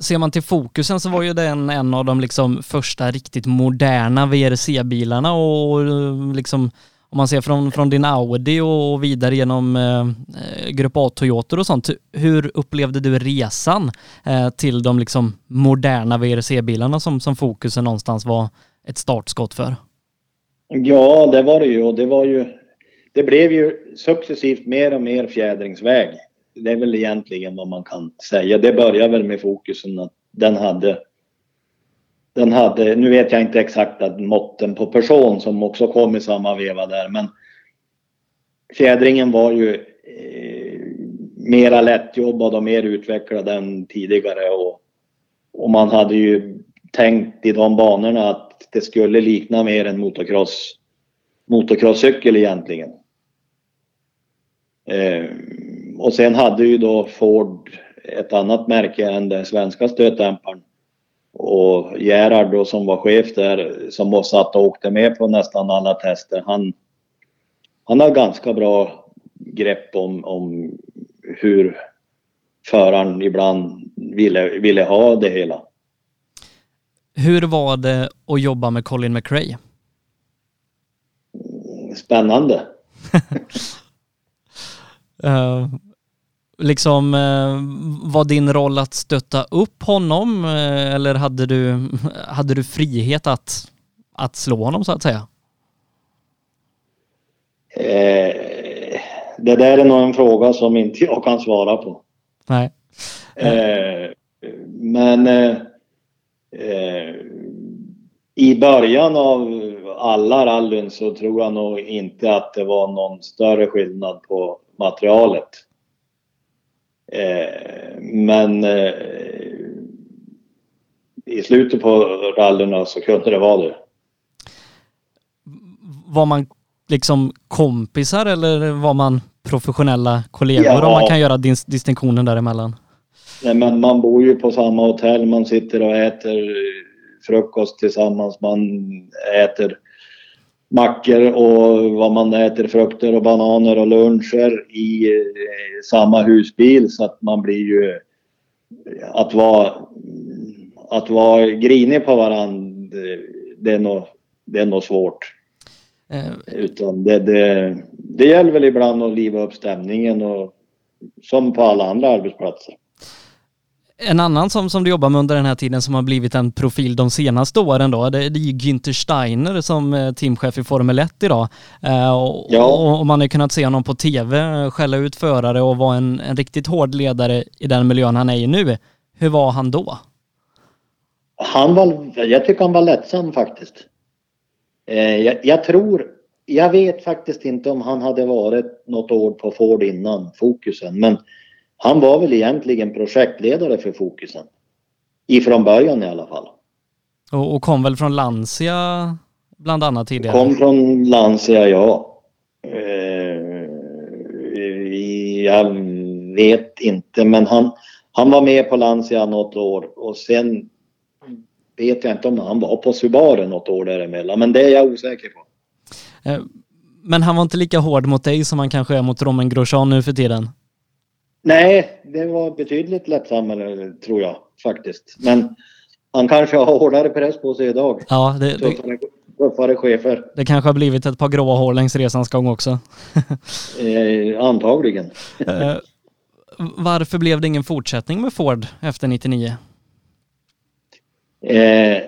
Ser man till fokusen så var ju den en av de liksom första riktigt moderna VRC-bilarna och liksom om man ser från, från din Audi och vidare genom eh, eh Grupp A-Toyotor och sånt. Hur upplevde du resan eh, till de liksom moderna VRC-bilarna som, som fokusen någonstans var ett startskott för? Ja, det var det ju och det var ju det blev ju successivt mer och mer fjädringsväg. Det är väl egentligen vad man kan säga. Det börjar väl med fokusen att den hade den hade, nu vet jag inte exakt måtten på person som också kom i samma veva där men fjädringen var ju eh, mera lättjobbad och mer utvecklad än tidigare och, och man hade ju tänkt i de banorna att det skulle likna mer en motocross motocrosscykel egentligen. Eh, och sen hade ju då Ford ett annat märke än den svenska stötdämparen. Och Gerhard då som var chef där som var satt och åkte med på nästan alla tester. Han, han har ganska bra grepp om, om hur, föraren ibland ville, ville ha det hela. Hur var det att jobba med Colin McRae? Spännande. uh, liksom, uh, var din roll att stötta upp honom uh, eller hade du, hade du frihet att, att slå honom så att säga? Eh, det där är nog en fråga som inte jag kan svara på. Nej. Eh, men eh, eh, i början av alla rallyn så tror jag nog inte att det var någon större skillnad på materialet. Eh, men eh, i slutet på rallyna så kunde det vara det. Var man liksom kompisar eller var man professionella kollegor Ja. om man kan göra dis distinktionen däremellan? Nej, men man bor ju på samma hotell, man sitter och äter frukost tillsammans, man äter mackor och vad man äter frukter och bananer och luncher i eh, samma husbil så att man blir ju att vara att vara grinig på varandra det är nog, det är nog svårt. Eh, Utan det, det, det gäller väl ibland att liva upp stämningen och som på alla andra arbetsplatser. En annan som, som du jobbar med under den här tiden som har blivit en profil de senaste åren då, det, det är ju Günther Steiner som eh, teamchef i Formel 1 idag. Eh, och, Ja. och, och man har ju kunnat se honom på tv eh, skälla ut förare och vara en, en riktigt hård ledare i den miljön han är i nu. Hur var han då? Han var, jag tycker han var lättsam faktiskt. Eh, jag, jag tror, jag vet faktiskt inte om han hade varit något år på Ford innan Fokusen, men han var väl egentligen projektledare för Fokusen. Ifrån början i alla fall. Och, och kom väl från Lancia bland annat tidigare? Kom från Lancia, ja. Eh, jag vet inte, men han, han var med på Lancia något år och sen vet jag inte om han var på Subaru något år däremellan, men det är jag osäker på. Eh, Men han var inte lika hård mot dig som han kanske är mot Romain Grosjean nu för tiden? Nej, det var betydligt lättsammare tror jag faktiskt. Men han kanske har hårdare press på sig idag. Ja, det, det, Tuffare, tuffare chefer. det kanske har blivit ett par gråa hår längs resans gång också. Eh, antagligen. Eh, Varför blev det ingen fortsättning med Ford efter 99? Eh,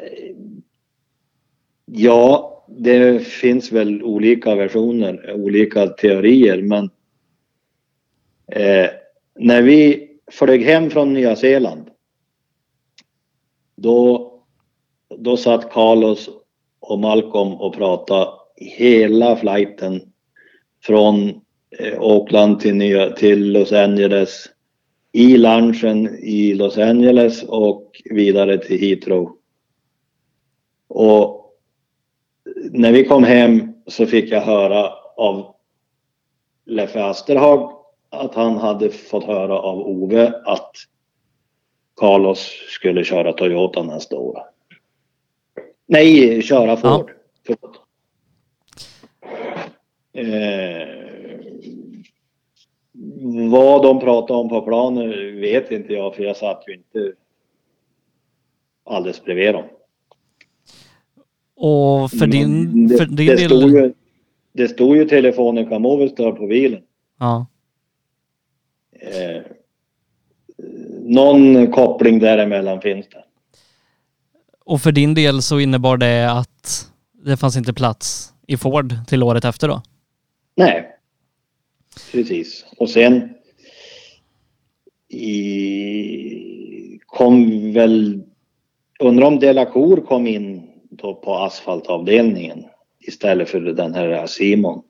ja, det finns väl olika versioner, olika teorier, men eh, när vi flög hem från Nya Zeeland då, då satt Carlos och Malcolm och pratade hela flighten från eh, Auckland till, Nya, till Los Angeles i lunchen i Los Angeles och vidare till Heathrow. Och när vi kom hem så fick jag höra av Leffe Asterhag att han hade fått höra av Ove att Carlos skulle köra Toyota nästa år. Nej, köra Ford. Förlåt. Eh, vad de pratade om på planen vet inte jag för jag satt ju inte alldeles bredvid dem. Och för din, för din det, del... stod ju, det stod ju telefonen Movistar på bilen. Ja. Eh, någon koppling däremellan finns det. Och för din del så innebar det att det fanns inte plats i Ford till året efter då? Nej. Precis. Och sen i, kom väl, undrar om Delacour kom in då på asfaltavdelningen istället för den här Simon.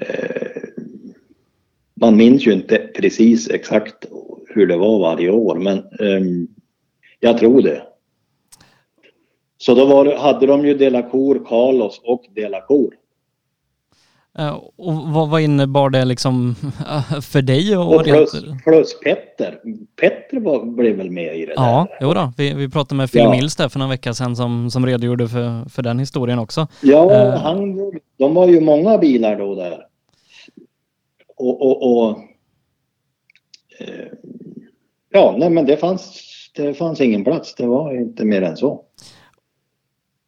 Eh, man minns ju inte precis exakt hur det var varje år men ehm, jag tror det. Så då var hade de ju Delacour, Carlos och Delacour. Eh, Och vad, vad innebar det liksom för dig? Och, Och plus, plus Petter. Petter var, blev väl med i det Ja, där? jo då. Vi, vi pratade med Phil Ja. Mills där för några vecka sedan som, som redogjorde för, för den historien också. Ja, Eh. han, de var ju många bilar då där. Och, och, och eh, ja, nej men det fanns, det fanns ingen plats. Det var inte mer än så.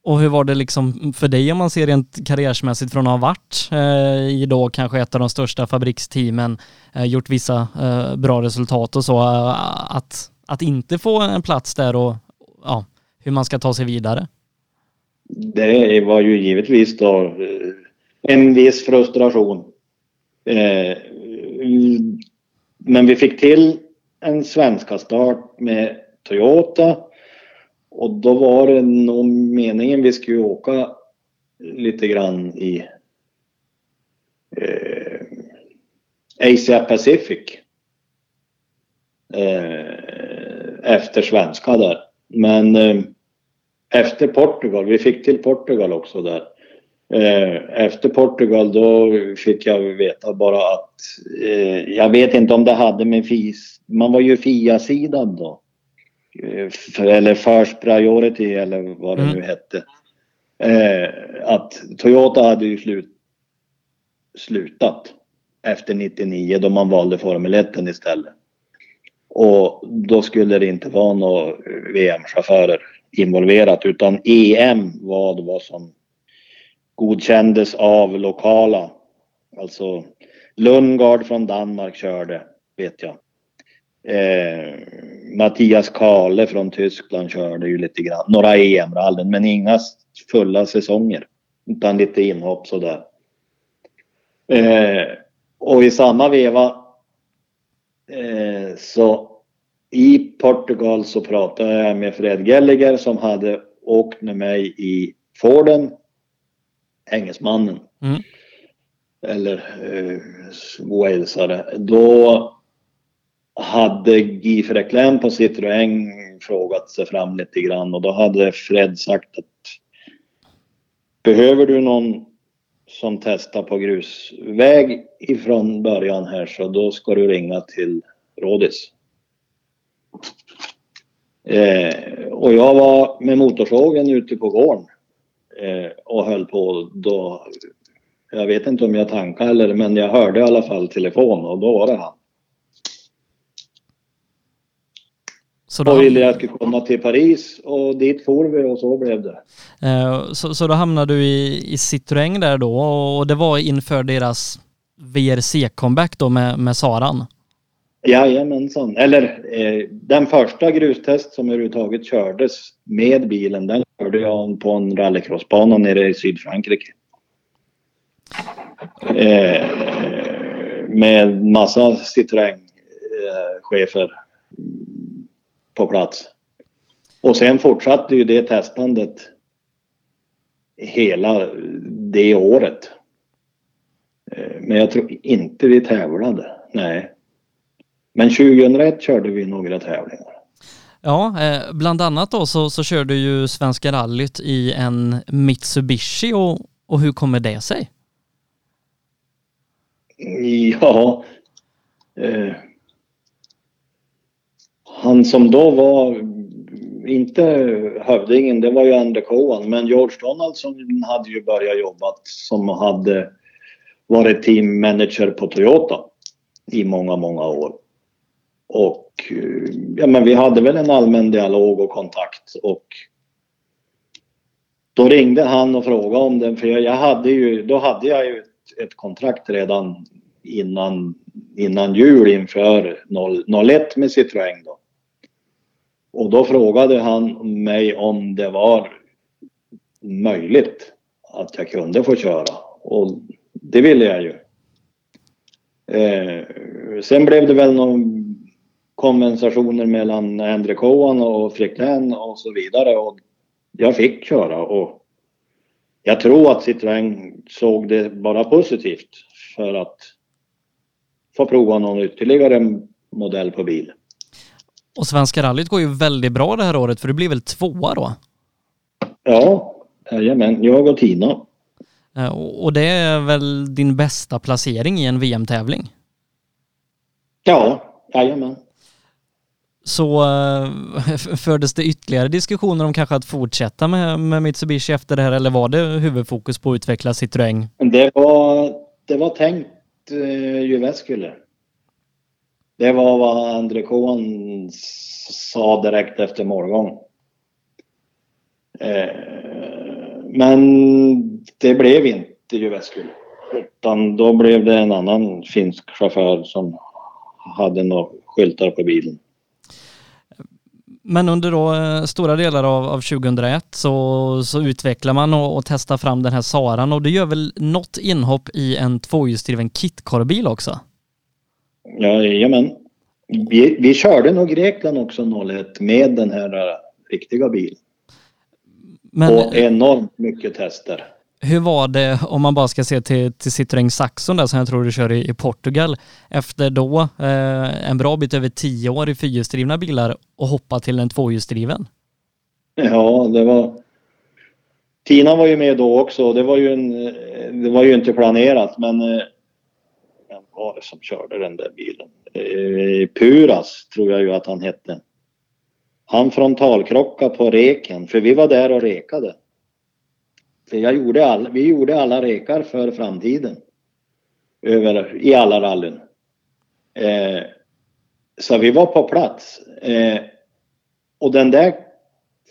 Och hur var det liksom för dig om man ser rent karriärsmässigt från att ha varit eh, i då kanske ett av de största fabriksteamen, eh, gjort vissa eh, bra resultat och så, eh, att, att inte få en plats där och ja, hur man ska ta sig vidare? Det var ju givetvis då eh, en viss frustration. Eh, men vi fick till en svenska start med Toyota och då var det nog meningen vi skulle åka lite grann i eh, Asia Pacific. Eh, efter svenska där. Men eh, efter Portugal, vi fick till Portugal också där. Eh, efter Portugal då fick jag veta bara att eh, jag vet inte om det hade med FIS, man var ju FIA-sidan då. För, eller First Priority eller vad det mm. nu hette. att Toyota hade ju slut, slutat efter 99 då man valde Formel 1 istället. Och då skulle det inte vara några VM-chaufförer involverat utan EM var vad som godkändes av lokala. Alltså Lundgard från Danmark körde, vet jag. Eh, Mattias Kale från Tyskland körde ju lite grann, några EM-rallyn men inga fulla säsonger. Utan lite inhopp sådär. Eh, och i samma veva eh, så i Portugal så pratade jag med Fred Gelliger som hade åkt med mig i Forden engelsmannen. Mm. Eller eh, walesare. Då hade Guy Frecklin på Citroën frågat sig fram lite grann och då hade Fred sagt att behöver du någon som testar på grusväg ifrån början här så då ska du ringa till Rådis. Eh, och jag var med motorsågen ute på gården och höll på då. Jag vet inte om jag tankade eller men jag hörde i alla fall telefon och då var det han. Så då... Och ville jag skulle komma till Paris och dit for vi och så blev det. Eh, så, så då hamnade du i, i Citroën där då och det var inför deras VRC-comeback då med, med Saran? Jajamensan. Eller eh, den första grustest som överhuvudtaget kördes med bilen, den körde jag på en rallycrossbana nere i Sydfrankrike. Eh, med massa Citroën-chefer på plats. Och sen fortsatte ju det testandet hela det året. Eh, men jag tror inte vi tävlade. Nej. Men 2001 körde vi några tävlingar. Ja, eh, bland annat då så, så kör du ju Svenska rallyt i en Mitsubishi och, och hur kommer det sig? Ja, eh, han som då var, inte hövdingen, det var ju Endre Cohen, men George Donaldson hade ju börjat jobba som hade varit team manager på Toyota i många, många år. Och eh, ja, men vi hade väl en allmän dialog och kontakt och då ringde han och frågade om den för jag hade ju, då hade jag ju ett, ett kontrakt redan innan, innan jul inför 01 med Citroën då. Och då frågade han mig om det var möjligt att jag kunde få köra och det ville jag ju. Eh, sen blev det väl någon konversationer mellan Endre Cohen och Frecklin och så vidare. Och jag fick köra och jag tror att Citroën såg det bara positivt för att få prova någon ytterligare modell på bil. Och Svenska rallyt går ju väldigt bra det här året för du blir väl tvåa då? Ja, jajamän, jag och Tina. Eh, och det är väl din bästa placering i en VM-tävling? Ja, jajamän så eh, fördes det ytterligare diskussioner om kanske att fortsätta med, med Mitsubishi efter det här eller var det huvudfokus på att utveckla Citroën? Det var, det var tänkt eh, Jyväskylä. Det var vad André Kohn sa direkt efter målgång. Eh, men det blev inte Jyväskylä. Utan då blev det en annan finsk chaufför som hade några skyltar på bilen. Men under då eh, stora delar av, av 2001 så, så utvecklar man och, och testar fram den här Saran och det gör väl något inhopp i en tvåhjulsdriven kitkorbil också? Jajamän. Vi, vi körde nog Grekland också 01 med den här riktiga bilen. Men, och enormt mycket tester. Hur var det, om man bara ska se till, till Citroën Saxon där som jag tror du kör i, i Portugal, efter då eh, en bra bit över tio år i fyrhjulsdrivna bilar och hoppa till en tvåhjulsdriven? Ja, det var... Tina var ju med då också. Det var ju, en, det var ju inte planerat men eh, vem var det som körde den där bilen? Eh, Puras tror jag ju att han hette. Han frontalkrockade på reken för vi var där och rekade. Jag gjorde all, vi gjorde alla rekar för framtiden. Över, I alla rallyn. Eh, så vi var på plats. Eh, och den där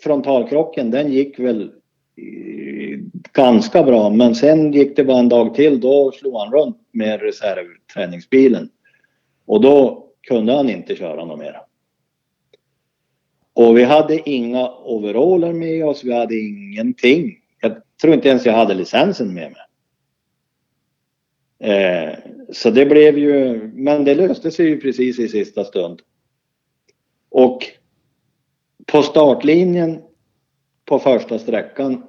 frontalkrocken den gick väl eh, ganska bra men sen gick det bara en dag till då slog han runt med reservträningsbilen. Och då kunde han inte köra något mer. Och vi hade inga overaller med oss, vi hade ingenting jag tror inte ens jag hade licensen med mig. Eh, så det blev ju, men det löste sig ju precis i sista stund. Och på startlinjen på första sträckan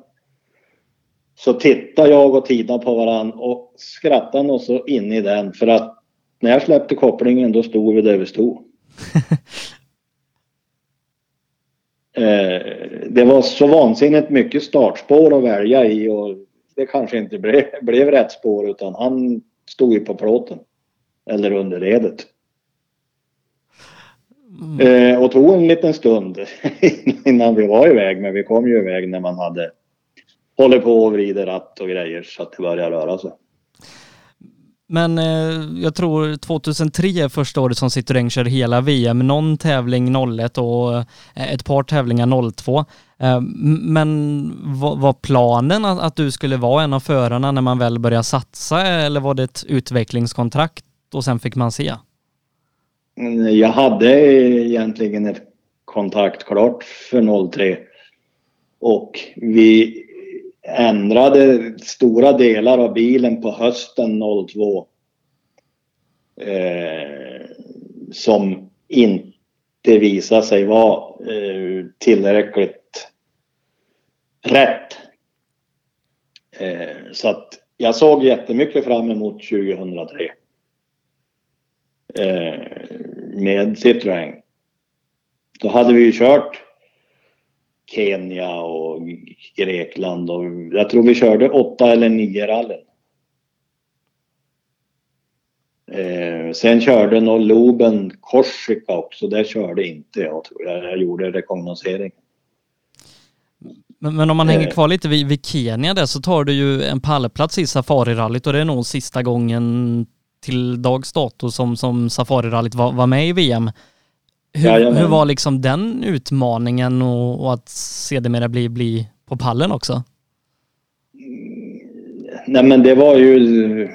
så tittade jag och Tina på varann och skrattade och så in i den för att när jag släppte kopplingen då stod vi där vi stod. Eh, det var så vansinnigt mycket startspår att välja i och det kanske inte blev, blev rätt spår utan han stod ju på plåten. Eller under redet. Mm. Eh, och tog en liten stund innan vi var iväg men vi kom ju iväg när man hade hållit på och vrider ratt och grejer så att det började röra sig. Men eh, jag tror 2003 är första året som Citroën kör hela VM, någon tävling 01 och eh, ett par tävlingar 02. Eh, men var, var planen att, att, du skulle vara en av förarna när man väl började satsa eller var det ett utvecklingskontrakt och sen fick man se? Mm, jag hade egentligen ett kontrakt klart för 03 och vi ändrade stora delar av bilen på hösten 02. Eh, som inte visade sig vara eh, tillräckligt rätt. Eh, så att jag såg jättemycket fram emot 2003. Eh, med Citroën. Då hade vi ju kört Kenya och Grekland och jag tror vi körde åtta eller nio rallyn. Eh, sen körde nog Loben Korsika också, där körde inte jag tror jag. Jag gjorde rekognosering. Men, men, om man hänger eh. kvar lite vid, vid, Kenya där så tar du ju en pallplats i Safarirallyt och det är nog sista gången till dags dato som, som Safarirallyt var, var med i VM. Hur, hur var liksom den utmaningen och, och att sedermera bli, bli på pallen också? Nej men det var ju...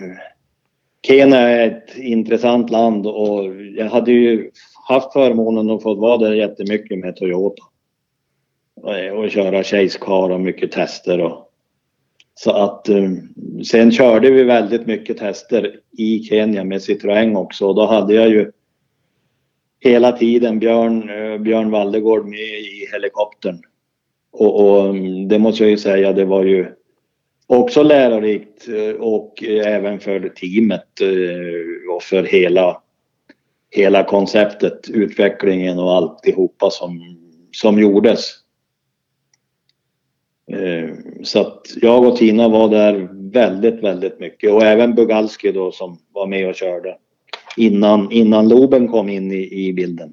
Kenya är ett intressant land och jag hade ju haft förmånen att få vara där jättemycket med Toyota. Och, och köra Chase Car och mycket tester och så att um, sen körde vi väldigt mycket tester i Kenya med Citroën också och då hade jag ju hela tiden Björn, eh, Björn Valdegård med i helikoptern. Och, och, mm, det måste jag ju säga, det var ju också lärorikt eh, och även för teamet eh, och för hela, hela konceptet, utvecklingen och alltihopa som, som gjordes. Så att jag och Tina var där väldigt, väldigt mycket och även Bugalski då som var med och körde innan, innan Loben kom in i, i bilden.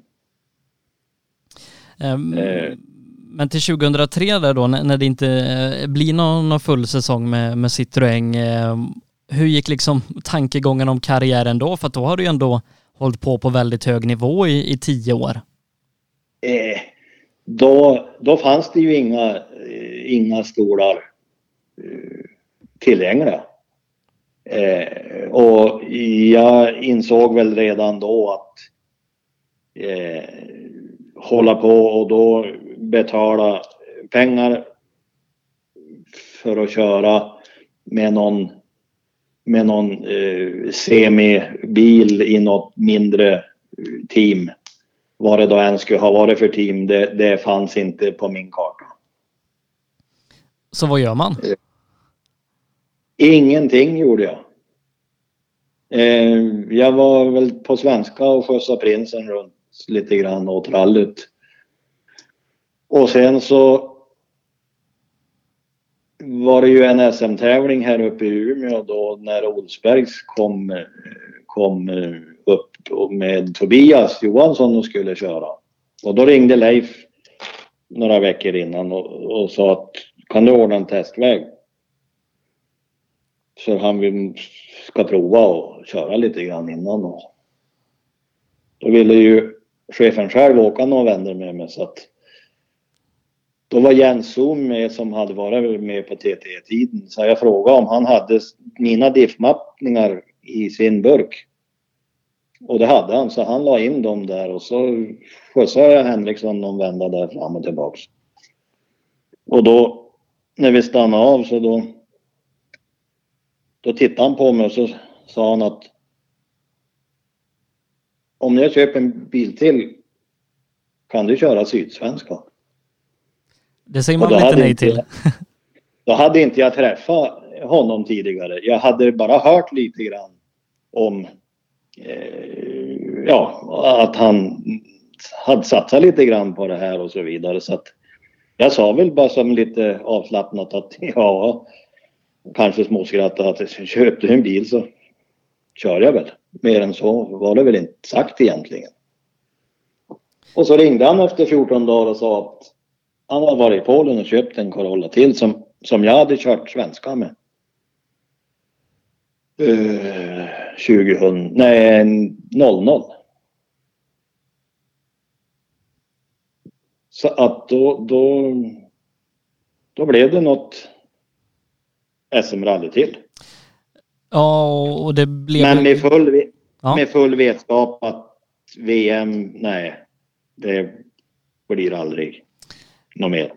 Um, eh. Men till 2003 där då, när det inte eh, blir någon, någon full säsong med, med Citroën, eh, hur gick liksom tankegången om karriären då? För då har du ju ändå hållit på på väldigt hög nivå i, i tio år. Eh, då, då fanns det ju inga, eh, inga stolar eh, tillgängliga. Eh, och jag insåg väl redan då att eh, hålla på och då betala pengar för att köra med någon, med någon eh, semibil i något mindre team. Vad det då än skulle ha varit för team, det, det fanns inte på min karta. Så vad gör man? Ingenting gjorde jag. Eh, jag var väl på svenska och skjutsade prinsen runt lite grann åt rallyt. Och sen så var det ju en SM-tävling här uppe i Umeå då när Olsbergs kom, kom upp med Tobias Johansson och skulle köra. Och då ringde Leif några veckor innan och, och sa att kan du ordna en testväg? Så han vill, ska prova och köra lite grann innan. Och då ville ju chefen själv åka några vändor med mig så att då var Jens Zoom med som hade varit med på TT-tiden. Så jag frågade om han hade mina diffmappningar i sin burk. Och det hade han, så han la in dem där och så skjutsade jag Henriksson någon vända där fram och tillbaks. Och då när vi stannade av så då då tittade han på mig och så sa han att om jag köper en bil till kan du köra Sydsvenska? Det säger man lite nej till. Jag, då hade inte jag träffat honom tidigare. Jag hade bara hört lite grann om eh, ja, att han hade satsat lite grann på det här och så vidare. Så att jag sa väl bara som lite avslappnat att ja, kanske småskrattade att köpte en bil så kör jag väl. Mer än så var det väl inte sagt egentligen. Och så ringde han efter 14 dagar och sa att han hade varit i Polen och köpt en Corolla till som, som jag hade kört svenska med. Eh, uh, 2000, nej 00. Så att då, då, då blev det något SM-rally till. Ja, och det blev... Men med full, ja. med full vetskap att VM, nej, det blir aldrig något mer.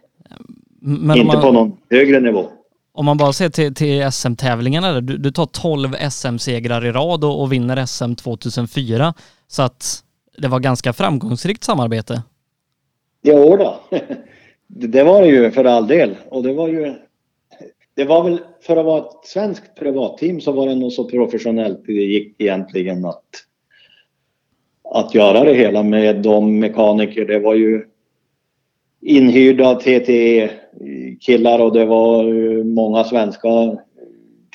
Men Inte man, på någon högre nivå. Om man bara ser till, till SM-tävlingarna, du, du tar 12 SM-segrar i rad och, och vinner SM 2004. Så att det var ganska framgångsrikt samarbete. Jo då. det var det ju för all del. Och det var ju det var väl för att vara ett svenskt privatteam så var det nog så professionellt det gick egentligen att att göra det hela med de mekaniker. Det var ju inhyrda TTE killar och det var många svenska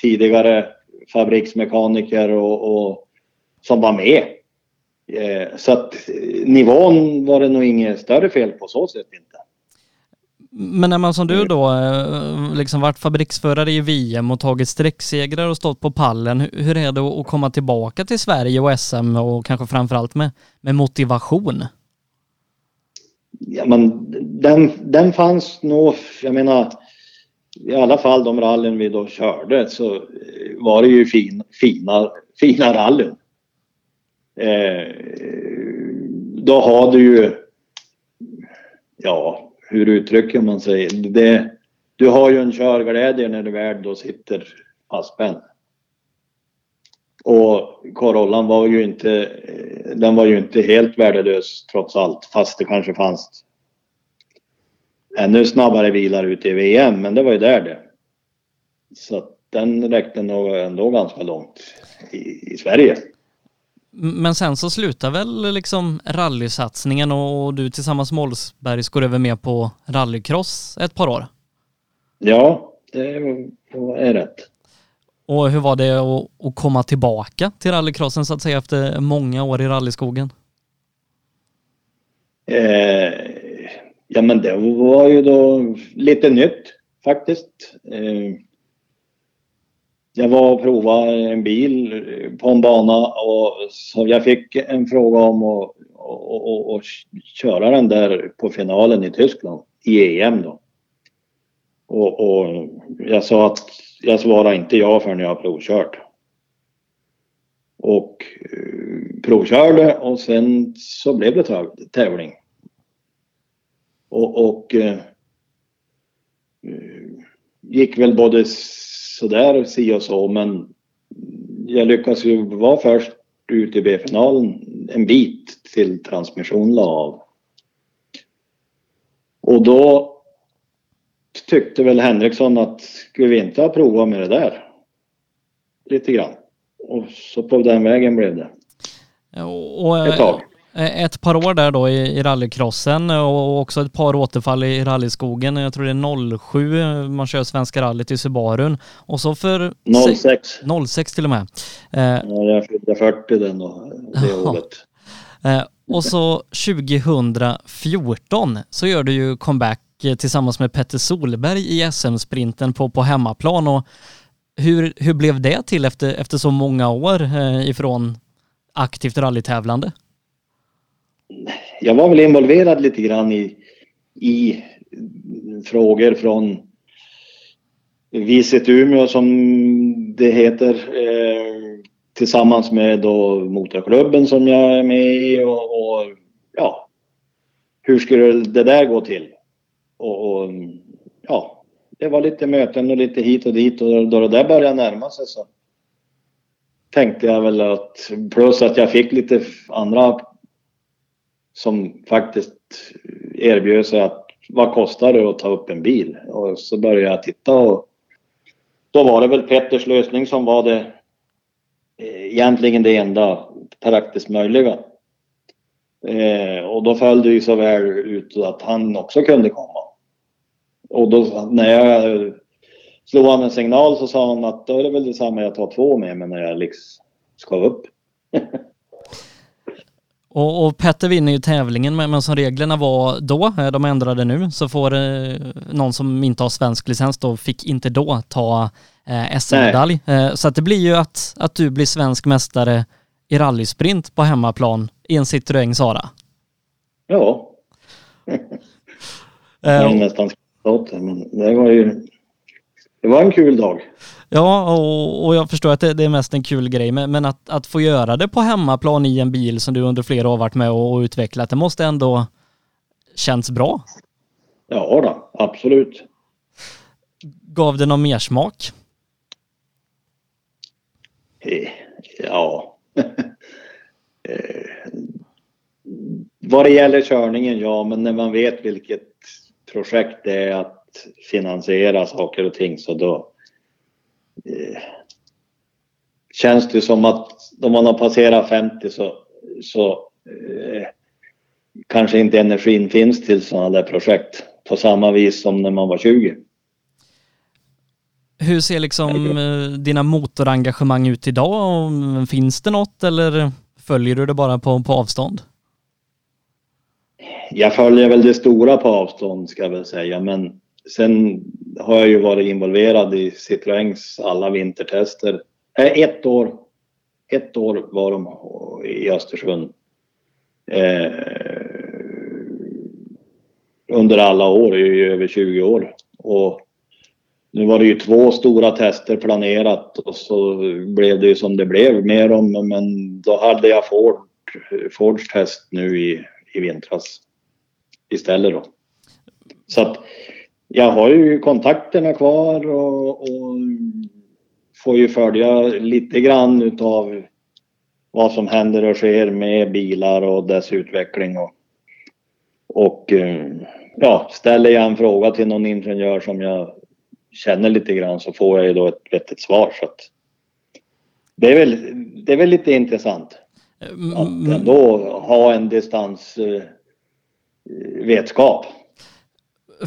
tidigare fabriksmekaniker och, och som var med. Eh, så att eh, nivån var det nog inget större fel på så sätt inte. Men när man som du då eh, liksom varit fabriksförare i VM och tagit sträcksegrar och stått på pallen, hur är det att komma tillbaka till Sverige och SM och kanske framförallt med, med motivation? Ja men den, den fanns nog, jag menar i alla fall de rallyn vi då körde så var det ju fin, fina, fina rallyn. Eh, då har du ju, ja hur uttrycker man sig? Det, du har ju en körglädje när du väl då sitter fastspänd. Och Corollan var ju inte, den var ju inte helt värdelös trots allt, fast det kanske fanns ännu snabbare bilar ute i VM, men det var ju där det. Så den räckte nog ändå ganska långt i, i Sverige. Men sen så slutar väl liksom rallysatsningen och du tillsammans med Olsbergs går över med på rallycross ett par år? Ja, det är rätt. Och hur var det att komma tillbaka till rallycrossen så att säga efter många år i rallyskogen? Eh, ja men det var ju då lite nytt faktiskt. Eh, jag var och provade en bil på en bana och så jag fick en fråga om att och, och, och köra den där på finalen i Tyskland i EM då. Och, och jag sa att jag svarar inte ja förrän jag har provkört. Och eh, provkörde och sen så blev det tävling. Och, och eh, eh, gick väl både sådär si och så men jag lyckades ju vara först ut i B-finalen en bit till transmission la av. Och då tyckte väl Henriksson att skulle vi inte ha provat med det där? Lite grann. Och så på den vägen blev det. Och, ett tag. Eh, ett par år där då i, i rallycrossen och också ett par återfall i rallyskogen. Jag tror det är 07 man kör Svenska rallyt i Subarun. Och så för... 06. 06 till och med. Eh, ja, jag fyllde 40 den då, det året. Eh, och så 2014 så gör du ju comeback tillsammans med Petter Solberg i SM-sprinten på, på hemmaplan. Och hur, hur blev det till efter, efter så många år eh, ifrån aktivt rallytävlande? Jag var väl involverad lite grann i, i frågor från Visit Umeå som det heter eh, tillsammans med då motorklubben som jag är med i och, och ja, hur skulle det där gå till? Och, och, ja, det var lite möten och lite hit och dit och då det där började närma sig så tänkte jag väl att plus att jag fick lite andra som faktiskt erbjöd sig att vad kostar det att ta upp en bil? Och så började jag titta och då var det väl Petters lösning som var det eh, egentligen det enda praktiskt möjliga. Eh, och då föll det ju så väl ut att han också kunde komma. Och då när jag slog han en signal så sa han att då är det väl detsamma jag tar två med mig när jag liksom ska upp. och, och, Petter vinner ju tävlingen men som reglerna var då, eh, de ändrade nu, så får eh, någon som inte har svensk licens då, fick inte då ta eh, SM-medalj. Eh, så att det blir ju att, att du blir svensk mästare i rallysprint på hemmaplan i en Citroën Sara. Ja. jag är nästan skrattat men det var ju det var en kul dag. Ja, och, och jag förstår att det, det, är mest en kul grej, men, men att, att få göra det på hemmaplan i en bil som du under flera år varit med och, och utvecklat, det måste ändå känts bra? Ja, då, absolut. Gav det någon mer smak? Eh, ja. Eh, vad det gäller körningen, ja, men när man vet vilket projekt det är att finansiera saker och ting så då känns det som att om man har passerat 50 så, så eh, kanske inte energin finns till sådana där projekt på samma vis som när man var 20. Hur ser liksom eh, dina motorengagemang ut idag? Finns det något eller följer du det bara på, på avstånd? Jag följer väl det stora på avstånd ska jag väl säga men sen har jag ju varit involverad i Citroëns alla vintertester. Eh, ett år. Ett år var de i Östersund. Eh, under alla år, i över 20 år. Och nu var det ju två stora tester planerat och så blev det ju som det blev med dem. Men då hade jag Ford, Fords test nu i, i vintras istället då. Så att jag har ju kontakterna kvar och, och får ju följa lite grann utav vad som händer och sker med bilar och dess utveckling. Och, och eh, ja, ställer jag en fråga till någon ingenjör som jag känner lite grann så får jag ju då ett vettigt svar. Så det, är väl, det är väl lite intressant mm, att ändå ha en distansvetskap. Eh,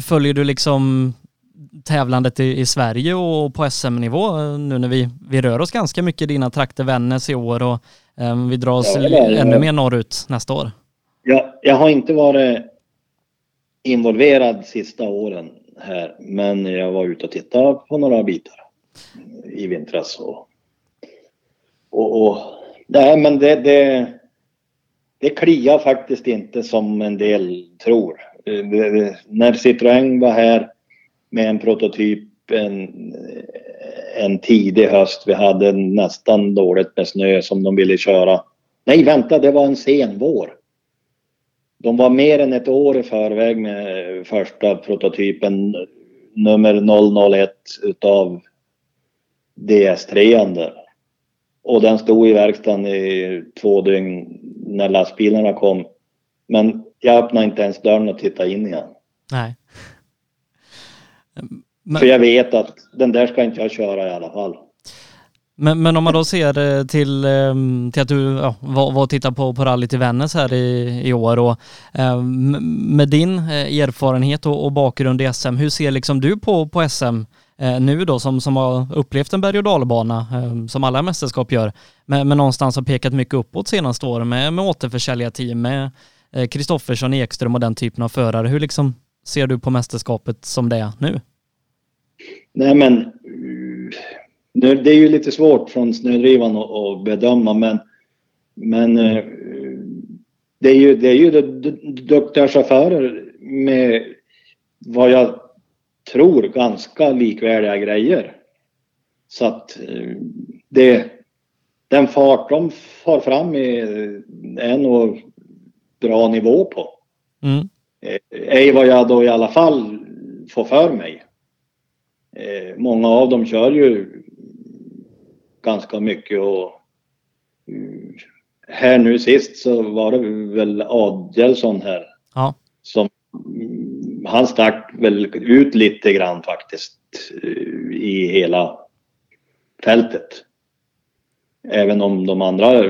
följer du liksom tävlandet i, i Sverige och på SM-nivå nu när vi, vi rör oss ganska mycket i dina trakter Vännäs i år och um, vi drar oss ja, ännu mer norrut nästa år? Ja, jag har inte varit involverad sista åren här, men jag var ute och tittade på några bitar. i vintras. Och, och, och nej, men det, det, det kliar faktiskt inte som en del tror. När Citroën var här med en prototyp en, en tidig höst. Vi hade nästan dåligt med snö som de ville köra. Nej, vänta, det var en sen vår. De var mer än ett år i förväg med första prototypen nummer 001 utav DS3 där. Och den stod i verkstaden i två dygn när lastbilarna kom. Men jag öppnade inte ens dörren och tittade in igen. Nej. Men... För jag vet att den där ska inte jag köra i alla fall. Men, men om man då ser eh, till, ehm, till att du ja, var, var och tittade på, på rallyt i Vännäs här i, i år och ehm, med din eh, erfarenhet och, och bakgrund i SM, hur ser liksom du på, på SM eh, nu då som, som har upplevt en berg och dalbana ehm, som alla mästerskap gör, men, men någonstans har pekat mycket uppåt senaste åren med, med återförsäljarteam, med Eh, Kristoffersson, Ekström och den typen av förare. Hur liksom ser du på mästerskapet som det är nu? Nej men eh, det är ju lite svårt från snödrivan att bedöma men, men eh, det är ju, det är ju duktiga chaufförer med vad jag tror ganska likvärdiga grejer. Så att det, den fart de far fram i är nog bra nivå på. Mm. Är vad jag då i alla fall får för mig. Eh, många av dem kör ju ganska mycket och mm, här nu sist så var det väl Adelsson här. Ja. Som, mm, han stack väl ut lite grann faktiskt eh, i hela fältet. Även om de andra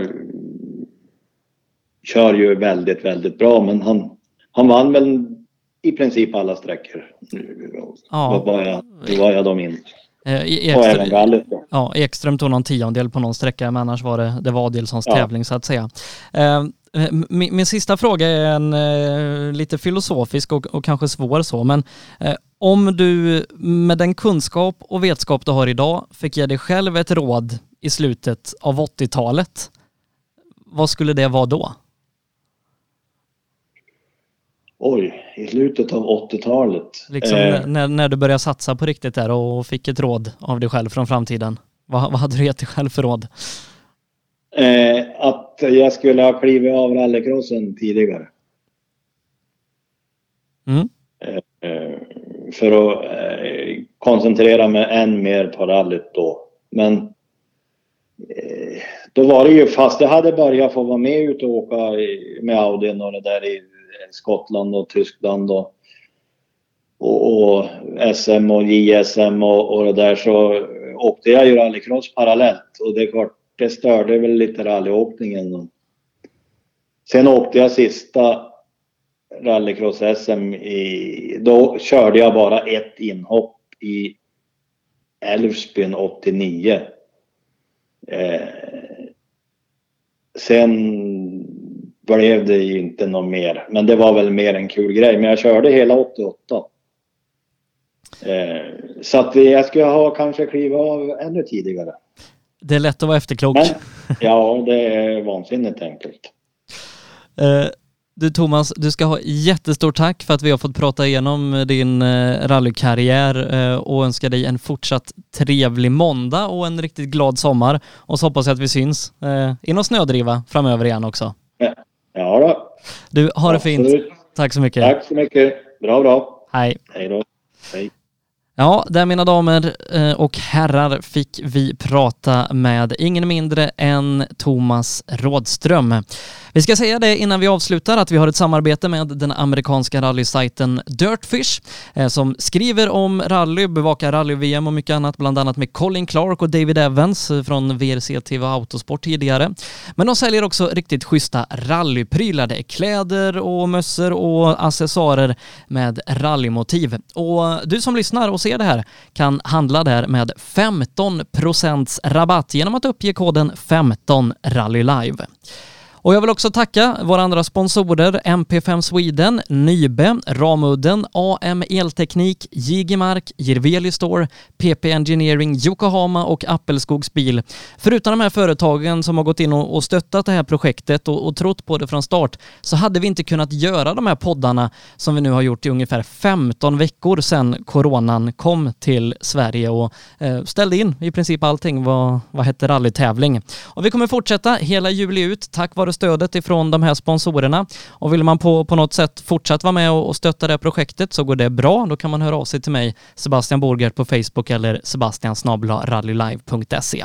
kör ju väldigt, väldigt bra men han, han vann väl i princip alla sträckor. Ja. Vad jag, vad jag då minns. Eh, Ekström, ja, Ekström tog någon tiondel på någon sträcka, men annars var det, det var Adilssons ja. tävling så att säga. Eh, min, min, sista fråga är en eh, lite filosofisk och, och, kanske svår så, men om du med den kunskap och vetskap du har idag fick ge dig själv ett råd i slutet av 80-talet, vad skulle det vara då? Oj, i slutet av 80-talet. Liksom eh, när, när du började satsa på riktigt där och fick ett råd av dig själv från framtiden. Vad, vad hade du gett dig själv för råd? Eh, att jag skulle ha klivit av rallycrossen tidigare. Mm. Eh, för att eh, koncentrera mig än mer på rallyt då. Men eh, då var det ju fast jag hade börjat få vara med ut och åka med Audin och det där i Eh, Skottland och Tyskland och, och, och SM och JSM och, och det där så åkte jag ju rallycross parallellt och det är klart, det störde väl lite rallyåkningen. Sen åkte jag sista rallycross-SM i... Då körde jag bara ett inhopp i Älvsbyn 89. Eh, sen blev det ju inte något mer. Men det var väl mer en kul grej. Men jag körde hela 88. Eh, så att jag skulle ha kanske klivit av ännu tidigare. Det är lätt att vara efterklok. Men, ja, det är vansinnigt enkelt. Eh, du Thomas, du ska ha jättestort tack för att vi har fått prata igenom din eh, rallykarriär eh, och önska dig en fortsatt trevlig måndag och en riktigt glad sommar. Och så hoppas jag att vi syns eh, i någon snödriva framöver igen också. Ja, Ja då. Du, har det fint. Tack så mycket. Tack så mycket. Bra, bra. Hej. Hej då. Hej. Ja, där mina damer eh, och herrar fick vi prata med ingen mindre än Thomas Rådström. Vi ska säga det innan vi avslutar att vi har ett samarbete med den amerikanska rallysajten Dirtfish eh, som skriver om rally, bevakar rally-VM och mycket annat, bland annat med Colin Clark och David Evans från VRC TV Autosport tidigare. Men de säljer också riktigt schyssta rallyprylar. Det är kläder och mössor och accessoarer med rallymotiv. Och du som lyssnar och ser det här kan handla där med 15% rabatt genom att uppge koden 15 rallylive. Och jag vill också tacka våra andra sponsorer MP5 Sweden, Nybe, Ramudden, AM Elteknik, Jigemark, Jirveli Store, PP Engineering, Yokohama och Appelskogs bil. Förutom de här företagen som har gått in och, stöttat det här projektet och, och trott på det från start så hade vi inte kunnat göra de här poddarna som vi nu har gjort i ungefär 15 veckor sedan coronan kom till Sverige och eh, ställde in i princip allting vad, vad hette rallytävling. Och vi kommer fortsätta hela juli ut tack vare stödet ifrån de här sponsorerna. Och vill man på, på något sätt fortsatt vara med och, och stötta det projektet så går det bra. Då kan man höra av sig till mig, Sebastian Borgert på Facebook eller sebastiansnablarallylive.se.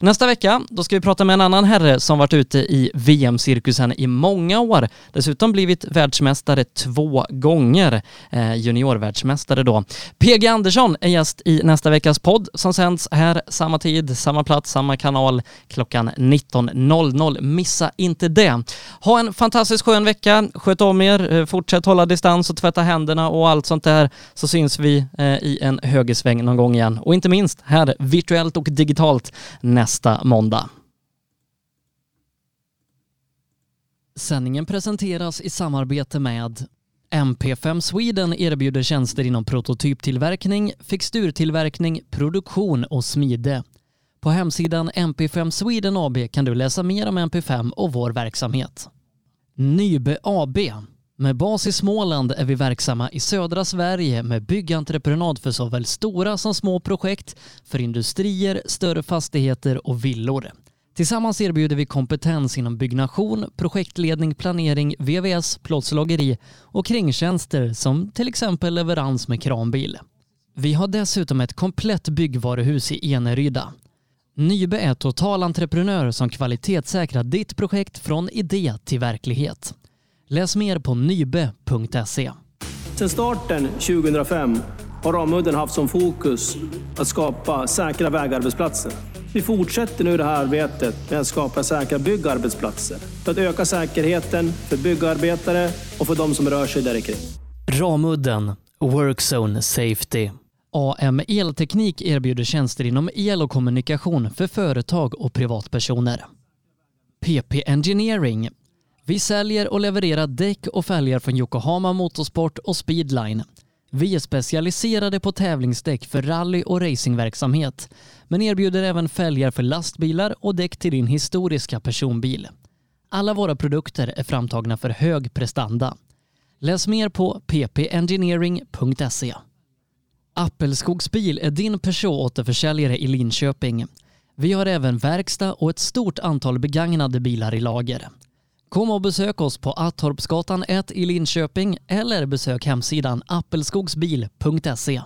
Nästa vecka, då ska vi prata med en annan herre som varit ute i VM-cirkusen i många år. Dessutom blivit världsmästare två gånger, eh, juniorvärldsmästare då. PG Andersson är gäst i nästa veckas podd som sänds här samma tid, samma plats, samma kanal klockan 19.00. Missa inte det. Ha en fantastiskt skön vecka. Sköt om er, eh, fortsätt hålla distans och tvätta händerna och allt sånt där så syns vi eh, i en högersväng någon gång igen. Och inte minst här virtuellt och digitalt nästa måndag. Sändningen presenteras i samarbete med MP5 Sweden erbjuder tjänster inom prototyptillverkning, fixturtillverkning, produktion och smide. På hemsidan MP5 Sweden AB kan du läsa mer om MP5 och vår verksamhet. Nybe AB. Med bas i Småland är vi verksamma i södra Sverige med byggentreprenad för såväl stora som små projekt, för industrier, större fastigheter och villor. Tillsammans erbjuder vi kompetens inom byggnation, projektledning, planering, VVS, plåtslageri och kringtjänster som till exempel leverans med kranbil. Vi har dessutom ett komplett byggvaruhus i Eneryda. Nybe är totalentreprenör som kvalitetssäkrar ditt projekt från idé till verklighet. Läs mer på nybe.se. Sedan starten 2005 har Ramudden haft som fokus att skapa säkra vägarbetsplatser. Vi fortsätter nu det här arbetet med att skapa säkra byggarbetsplatser för att öka säkerheten för byggarbetare och för de som rör sig där kring. Ramudden Workzone Safety AM Elteknik erbjuder tjänster inom el och kommunikation för företag och privatpersoner. PP Engineering. Vi säljer och levererar däck och fälgar från Yokohama Motorsport och Speedline. Vi är specialiserade på tävlingsdäck för rally och racingverksamhet men erbjuder även fälgar för lastbilar och däck till din historiska personbil. Alla våra produkter är framtagna för hög prestanda. Läs mer på ppengineering.se. Appelskogsbil är din Peugeot-återförsäljare i Linköping. Vi har även verkstad och ett stort antal begagnade bilar i lager. Kom och besök oss på Attorpsgatan 1 i Linköping eller besök hemsidan appelskogsbil.se.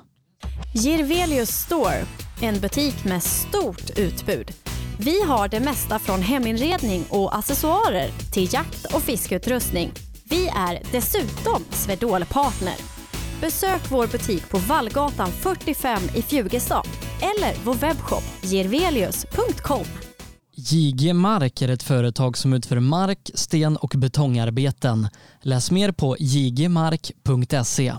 Girvelius Store, en butik med stort utbud. Vi har det mesta från heminredning och accessoarer till jakt och fiskeutrustning. Vi är dessutom Swedol-partner. Besök vår butik på Vallgatan 45 i Fjugestad eller vår webbshop gervelius.com. JG Mark är ett företag som utför mark, sten och betongarbeten. Läs mer på jgmark.se.